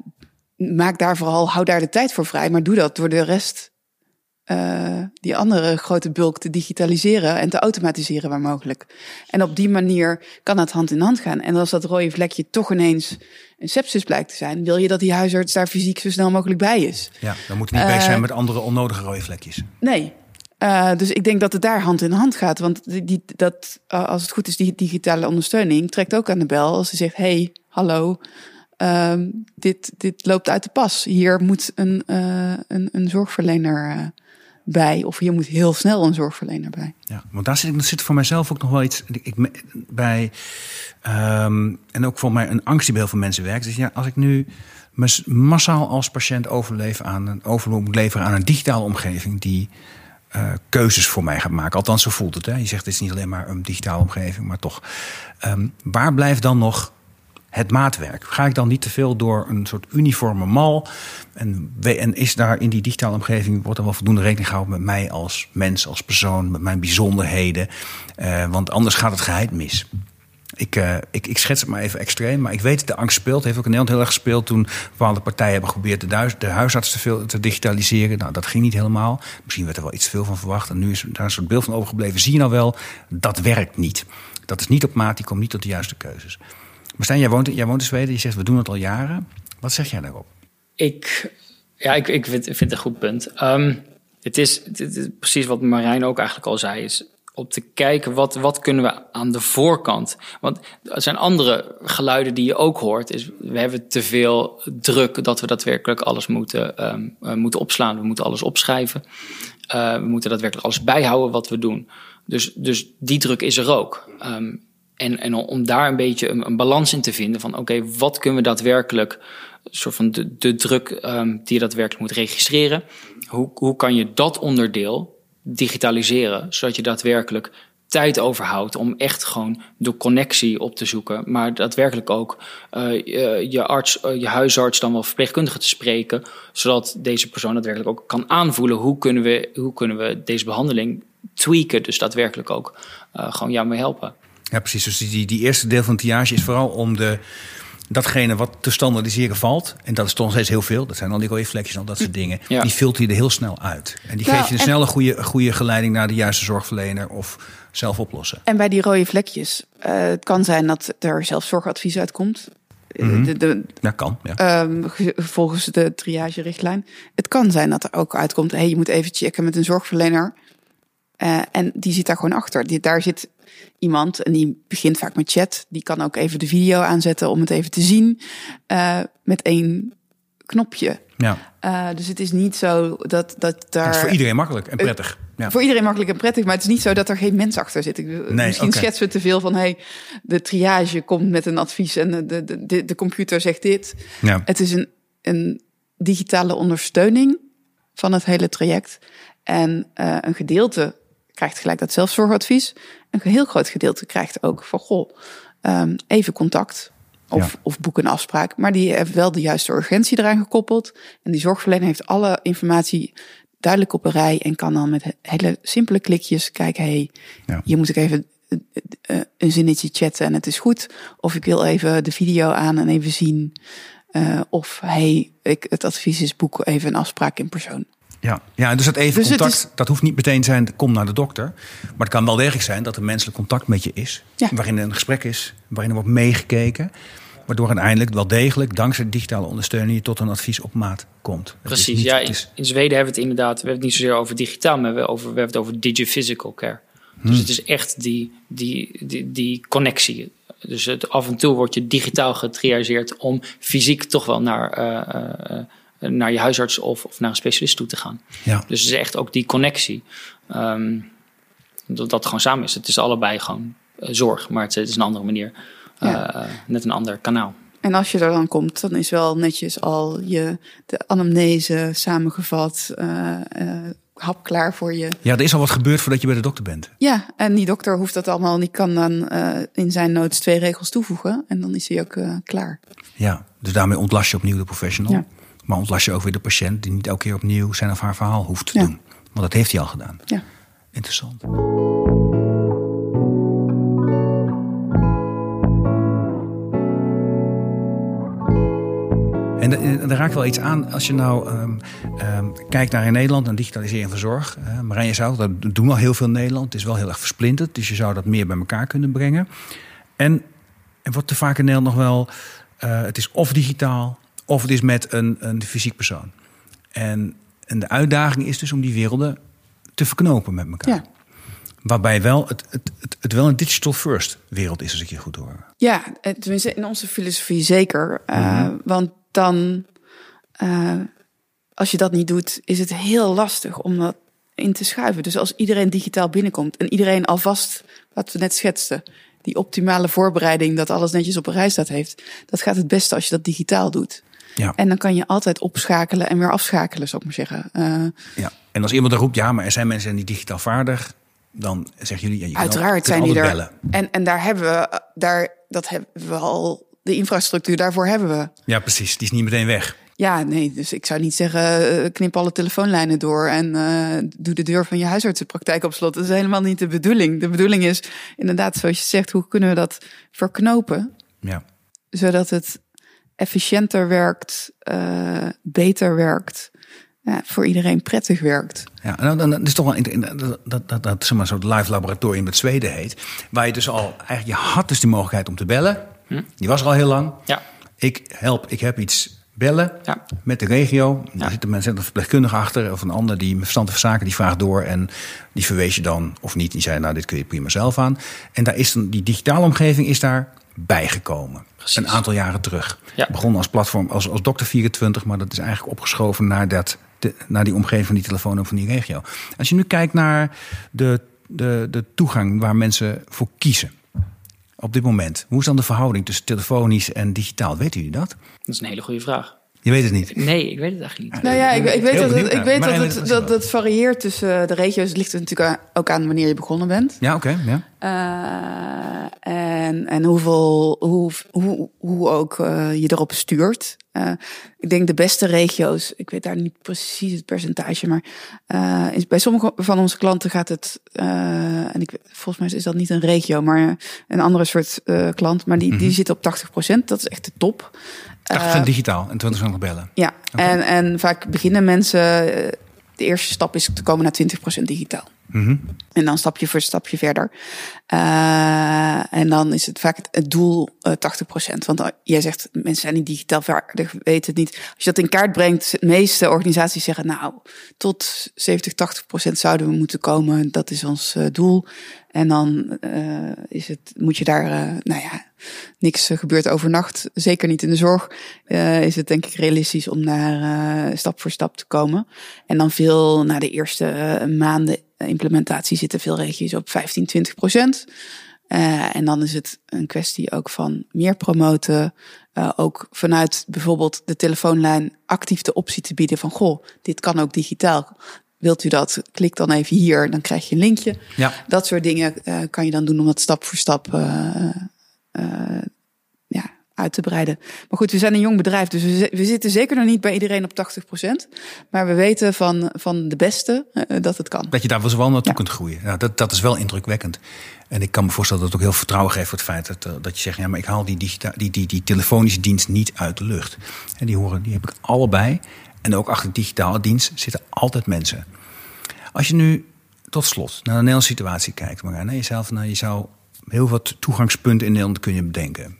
Speaker 1: maak daar vooral, hou daar de tijd voor vrij, maar doe dat door de rest uh, die andere grote bulk te digitaliseren en te automatiseren waar mogelijk. En op die manier kan het hand in hand gaan. En als dat rode vlekje toch ineens een sepsis blijkt te zijn, wil je dat die huisarts daar fysiek zo snel mogelijk bij is.
Speaker 2: Ja, dan moet hij niet uh, bezig zijn met andere onnodige rode vlekjes.
Speaker 1: Nee. Uh, dus ik denk dat het daar hand in hand gaat. Want die, die, dat, als het goed is, die digitale ondersteuning trekt ook aan de bel als ze zegt: hey, hallo. Um, dit, dit loopt uit de pas. Hier moet een, een, een zorgverlener bij. Of je moet heel snel een zorgverlener bij.
Speaker 2: Ja, want daar zit, zit voor mijzelf ook nog wel iets ik, bij. Um, en ook voor mij een angst die bij heel veel mensen werkt. Dus ja, als ik nu massaal als patiënt overleef aan een overloop moet leveren aan een digitale omgeving die uh, keuzes voor mij gaat maken. Althans, zo voelt het. Hè? Je zegt het is niet alleen maar een digitale omgeving, maar toch. Um, waar blijft dan nog het maatwerk? Ga ik dan niet te veel door een soort uniforme mal? En, en is daar in die digitale omgeving, wordt er wel voldoende rekening gehouden met mij als mens, als persoon, met mijn bijzonderheden? Uh, want anders gaat het geheid mis. Ik, uh, ik, ik, schets het maar even extreem, maar ik weet dat de angst speelt. Heeft ook in Nederland heel erg gespeeld toen bepaalde partijen hebben geprobeerd de, thuis, de huisarts te, veel, te digitaliseren. Nou, dat ging niet helemaal. Misschien werd er wel iets veel van verwacht. En nu is daar een soort beeld van overgebleven. Zie je nou wel, dat werkt niet. Dat is niet op maat, die komt niet tot de juiste keuzes. Maar Stijn, jij woont, jij woont in Zweden. Je zegt, we doen het al jaren. Wat zeg jij daarop?
Speaker 3: Ik, ja, ik, ik vind, het een goed punt. Um, het, is, precies wat Marijn ook eigenlijk al zei. Is op te kijken wat, wat kunnen we aan de voorkant. Want er zijn andere geluiden die je ook hoort. Is we hebben te veel druk dat we daadwerkelijk alles moeten, um, moeten opslaan. We moeten alles opschrijven. Uh, we moeten daadwerkelijk alles bijhouden wat we doen. Dus, dus die druk is er ook. Um, en, en om daar een beetje een, balans in te vinden van oké, wat kunnen we daadwerkelijk, soort van de, druk um, die je daadwerkelijk moet registreren. Hoe, hoe kan je dat onderdeel digitaliseren, zodat je daadwerkelijk tijd overhoudt om echt gewoon de connectie op te zoeken, maar daadwerkelijk ook uh, je arts, uh, je huisarts dan wel verpleegkundige te spreken, zodat deze persoon daadwerkelijk ook kan aanvoelen hoe kunnen we, hoe kunnen we deze behandeling tweaken, dus daadwerkelijk ook uh, gewoon jou mee helpen.
Speaker 2: Ja, precies. Dus die, die eerste deel van de triage is vooral om de, datgene wat te standaardiseren valt. En dat is toch nog steeds heel veel. Dat zijn al die rode vlekjes en al dat soort dingen. Ja. Die filter je er heel snel uit. En die nou, geef je een snelle goede, goede geleiding naar de juiste zorgverlener of zelf oplossen.
Speaker 1: En bij die rode vlekjes, uh, het kan zijn dat er zelfzorgadvies uitkomt.
Speaker 2: Mm -hmm. de, de, ja, kan. Ja.
Speaker 1: Um, volgens de triage-richtlijn. Het kan zijn dat er ook uitkomt: hey, je moet even checken met een zorgverlener. Uh, en die zit daar gewoon achter. Die, daar zit iemand en die begint vaak met chat. Die kan ook even de video aanzetten om het even te zien uh, met één knopje.
Speaker 2: Ja.
Speaker 1: Uh, dus het is niet zo dat, dat daar. Het
Speaker 2: is voor iedereen makkelijk en prettig.
Speaker 1: Ja. Voor iedereen makkelijk en prettig, maar het is niet zo dat er geen mens achter zit. Ik, nee, misschien okay. schetsen we te veel van hey, de triage komt met een advies en de, de, de, de computer zegt dit.
Speaker 2: Ja.
Speaker 1: Het is een, een digitale ondersteuning van het hele traject. En uh, een gedeelte krijgt gelijk dat zelfzorgadvies. Een heel groot gedeelte krijgt ook van goh, um, even contact. Of, ja. of boek een afspraak. Maar die heeft wel de juiste urgentie eraan gekoppeld. En die zorgverlener heeft alle informatie duidelijk op een rij. En kan dan met hele simpele klikjes kijken. hey, ja. hier moet ik even uh, een zinnetje chatten en het is goed. Of ik wil even de video aan en even zien. Uh, of hey, ik, het advies is boek even een afspraak in persoon.
Speaker 2: Ja, ja dus dat even dus contact, is... dat hoeft niet meteen te zijn, kom naar de dokter. Maar het kan wel degelijk zijn dat er menselijk contact met je is.
Speaker 1: Ja.
Speaker 2: Waarin er een gesprek is, waarin er wordt meegekeken. Waardoor uiteindelijk wel degelijk, dankzij digitale ondersteuning, je tot een advies op maat komt.
Speaker 3: Precies, niet, ja. In, is... in, Zweden hebben we het inderdaad, we hebben het niet zozeer over digitaal, maar we, hebben, over, we hebben het over digiphysical care. Dus hmm. het is echt die, die, die, die connectie. Dus het, af en toe word je digitaal getriageerd om fysiek toch wel naar... Uh, uh, naar je huisarts of, of naar een specialist toe te gaan.
Speaker 2: Ja.
Speaker 3: Dus het is echt ook die connectie. Um, dat dat gewoon samen is. Het is allebei gewoon uh, zorg, maar het, het, is een andere manier. Ja. Uh, net een ander kanaal.
Speaker 1: En als je er dan komt, dan is wel netjes al je de anamnese samengevat, uh, hap klaar voor je.
Speaker 2: Ja, er is al wat gebeurd voordat je bij de dokter bent.
Speaker 1: Ja, en die dokter hoeft dat allemaal niet, kan dan in zijn notes twee regels toevoegen en dan is hij ook klaar.
Speaker 2: Ja, dus daarmee ontlast je opnieuw de professional. Ja. Maar ontlast je ook weer de patiënt die niet elke keer opnieuw zijn of haar verhaal hoeft te ja. doen. Want dat heeft hij al gedaan.
Speaker 1: Ja.
Speaker 2: Interessant. En daar raakt wel iets aan als je nou um, um, kijkt naar in Nederland en digitalisering van zorg. Uh, Marije zou dat doen al heel veel in Nederland. Het is wel heel erg versplinterd, dus je zou dat meer bij elkaar kunnen brengen. En, en wat te vaak in Nederland nog wel, uh, het is of digitaal of het is met een, een fysiek persoon. En, en de uitdaging is dus om die werelden te verknopen met elkaar.
Speaker 1: Ja.
Speaker 2: Waarbij wel het, het, het, het, wel een digital first wereld is, als ik je goed hoor.
Speaker 1: Ja, tenminste in onze filosofie zeker. Mm -hmm. uh, want dan, uh, als je dat niet doet, is het heel lastig om dat in te schuiven. Dus als iedereen digitaal binnenkomt en iedereen alvast, wat we net schetsten, die optimale voorbereiding, dat alles netjes op een rij staat heeft, dat gaat het beste als je dat digitaal doet.
Speaker 2: Ja.
Speaker 1: En dan kan je altijd opschakelen en weer afschakelen, zou ik maar zeggen. Uh,
Speaker 2: ja, en als iemand er roept, ja, maar er zijn mensen die digitaal vaardig, dan zeggen jullie, ja, je
Speaker 1: uiteraard
Speaker 2: kan,
Speaker 1: zijn die er.
Speaker 2: Bellen.
Speaker 1: En, en daar hebben we, daar, dat hebben we al, de infrastructuur daarvoor hebben we.
Speaker 2: Ja, precies. Die is niet meteen weg.
Speaker 1: Ja, nee, dus ik zou niet zeggen, knip alle telefoonlijnen door en uh, doe de deur van je huisartsenpraktijk op slot. Dat is helemaal niet de bedoeling. De bedoeling is inderdaad, zoals je zegt, hoe kunnen we dat verknopen?
Speaker 2: Ja.
Speaker 1: Zodat het efficiënter werkt, uh, beter werkt, ja, voor iedereen prettig werkt.
Speaker 2: Ja, en dan, dan is toch wel dat, dat, dat, dat zeg maar, zo'n live laboratorium met Zweden heet, waar je dus al eigenlijk je had dus de mogelijkheid om te bellen. Hm? Die was er al heel lang.
Speaker 3: Ja.
Speaker 2: Ik help, ik heb iets bellen ja. met de regio. Daar zit een, een verpleegkundige achter of een ander die met verstand van zaken die vraagt door. En die verwees je dan of niet. Die zei, nou, dit kun je prima zelf aan. En daar is dan, die digitale omgeving is daar bijgekomen. Een aantal jaren terug. Ja. Begon als platform als, als Dokter 24, maar dat is eigenlijk opgeschoven naar, dat, de, naar die omgeving van die telefoon van die regio. Als je nu kijkt naar de, de, de toegang waar mensen voor kiezen op dit moment. Hoe is dan de verhouding tussen telefonisch en digitaal? Weet u dat?
Speaker 3: Dat is een hele goede vraag.
Speaker 2: Je weet het niet?
Speaker 3: Nee, ik weet het eigenlijk niet.
Speaker 1: Nou ja, ik, ik weet, dat het, ik weet dat, het, dat, dat varieert tussen de regio's. Het ligt natuurlijk ook aan wanneer je begonnen bent.
Speaker 2: Ja, oké. ja.
Speaker 1: Uh, en, en hoeveel, hoe, hoe, hoe ook uh, je erop stuurt. Uh, ik denk de beste regio's, ik weet daar niet precies het percentage, maar is, bij sommige van onze klanten gaat het, en ik, volgens mij is dat niet een regio, maar een andere soort klant, maar die, mm -hmm. die zit op 80%. Dat is echt de top.
Speaker 2: 80% digitaal en 20% bellen.
Speaker 1: Ja, okay. en, en vaak beginnen mensen, de eerste stap is te komen naar 20% digitaal. Mm -hmm. En dan stapje voor stapje verder. Uh, en dan is het vaak het, doel uh, 80%. Want jij zegt, mensen zijn niet digitaal vaardig, weten het niet. Als je dat in kaart brengt, de meeste organisaties zeggen, nou, tot 70, 80% zouden we moeten komen. Dat is ons doel. En dan uh, is het, moet je daar, uh, nou ja, niks gebeurt overnacht. Zeker niet in de zorg. Uh, is het denk ik realistisch om naar stap voor stap te komen. En dan veel na de eerste maanden implementatie zitten veel regio's op 15, 20 procent. En dan is het een kwestie ook van meer promoten. Ook vanuit bijvoorbeeld de telefoonlijn actief de optie te bieden van goh, dit kan ook digitaal. Wilt u dat? Klik dan even hier, dan krijg je een linkje. Ja. Dat soort dingen uh, kan je dan doen om dat stap voor stap uit te breiden. Maar goed, we zijn een jong bedrijf, dus we, we zitten zeker nog niet bij iedereen op 80%. Maar we weten van, van de beste uh, dat het kan.
Speaker 2: Dat je daar wel naartoe ja. kunt groeien. Ja, dat, dat is wel indrukwekkend. En ik kan me voorstellen dat het ook heel vertrouwen geeft voor het feit dat, uh, dat je zegt: ja, maar ik haal die, digita die, die, die telefonische dienst niet uit de lucht. En die horen, die heb ik allebei. En ook achter de digitale dienst zitten altijd mensen. Als je nu tot slot naar de Nederlandse situatie kijkt, maar naar jezelf, nou, je zou heel wat toegangspunten in Nederland kun je bedenken.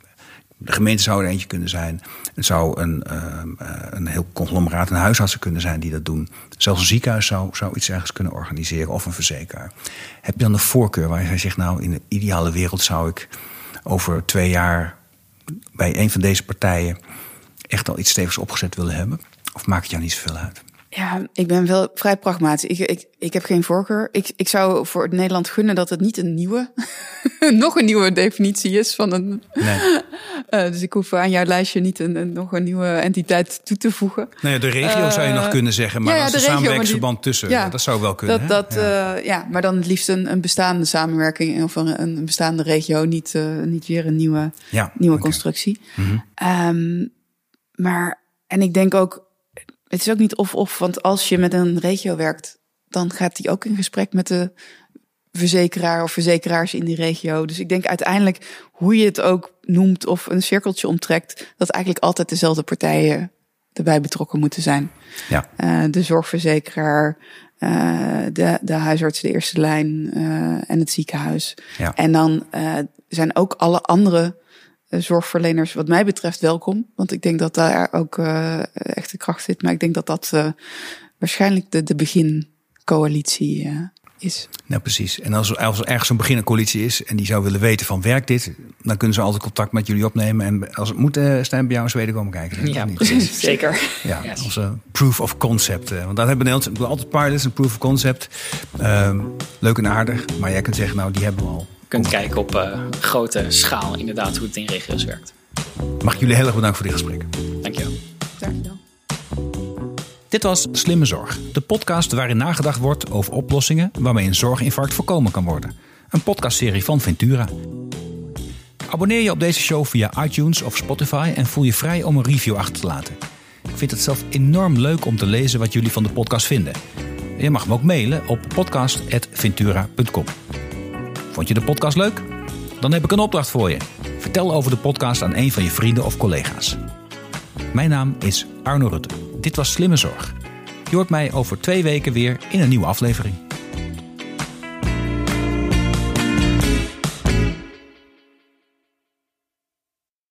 Speaker 2: De gemeente zou er eentje kunnen zijn. Het zou een, uh, een heel conglomeraat, een huisartsen kunnen zijn die dat doen. Zelfs een ziekenhuis zou, zou iets ergens kunnen organiseren of een verzekeraar. Heb je dan een voorkeur waar je zegt, nou in de ideale wereld zou ik over twee jaar bij een van deze partijen echt al iets stevigs opgezet willen hebben? Of maakt het jou niet zoveel uit?
Speaker 1: Ja, ik ben wel vrij pragmatisch. Ik, ik, ik heb geen voorkeur. Ik, ik zou voor het Nederland gunnen dat het niet een nieuwe, *laughs* nog een nieuwe definitie is van een. Nee. Uh, *laughs* dus ik hoef aan jouw lijstje niet een, een, nog een nieuwe entiteit toe te voegen.
Speaker 2: Ja, de regio uh, zou je nog kunnen zeggen, maar ja, een samenwerkingsverband tussen, ja, dat zou wel kunnen.
Speaker 1: Dat, dat, ja. Uh, ja. maar dan het liefst een, een bestaande samenwerking of een, een bestaande regio, niet, niet weer een nieuwe, nieuwe okay. constructie. Mm -hmm. um, maar, en ik denk ook het is ook niet of-of, want als je met een regio werkt, dan gaat die ook in gesprek met de verzekeraar of verzekeraars in die regio. Dus ik denk uiteindelijk, hoe je het ook noemt of een cirkeltje omtrekt, dat eigenlijk altijd dezelfde partijen erbij betrokken moeten zijn. Ja. Uh, de zorgverzekeraar, uh, de, de huisarts, de eerste lijn uh, en het ziekenhuis. Ja. En dan zijn ook alle andere zorgverleners wat mij betreft welkom. Want ik denk dat daar ook uh, echte kracht zit. Maar ik denk dat dat uh, waarschijnlijk de, de begincoalitie uh, is.
Speaker 2: Nou, precies. En als, als er ergens een begincoalitie is en die zou willen weten van werkt dit, dan kunnen ze altijd contact met jullie opnemen. En als het moet, uh, staan bij jou in Zweden komen kijken.
Speaker 3: Ja, precies. Zeker.
Speaker 2: Ja, yes. onze proof of concept. want dat hebben we Nederland altijd pilots, een proof of concept. Uh, leuk en aardig. Maar jij kunt zeggen, nou, die hebben we al
Speaker 3: kunt kijken op uh, grote schaal inderdaad hoe het in regio's werkt.
Speaker 2: Mag ik jullie heel erg bedanken voor dit gesprek.
Speaker 3: Dankjewel.
Speaker 1: Dankjewel.
Speaker 2: Dit was Slimme Zorg, de podcast waarin nagedacht wordt over oplossingen waarmee een zorginfarct voorkomen kan worden. Een podcastserie van Ventura. Abonneer je op deze show via iTunes of Spotify en voel je vrij om een review achter te laten. Ik vind het zelf enorm leuk om te lezen wat jullie van de podcast vinden. Je mag me ook mailen op podcast.ventura.com. Vond je de podcast leuk? Dan heb ik een opdracht voor je. Vertel over de podcast aan een van je vrienden of collega's. Mijn naam is Arno Rutte. Dit was Slimme Zorg. Je hoort mij over twee weken weer in een nieuwe aflevering.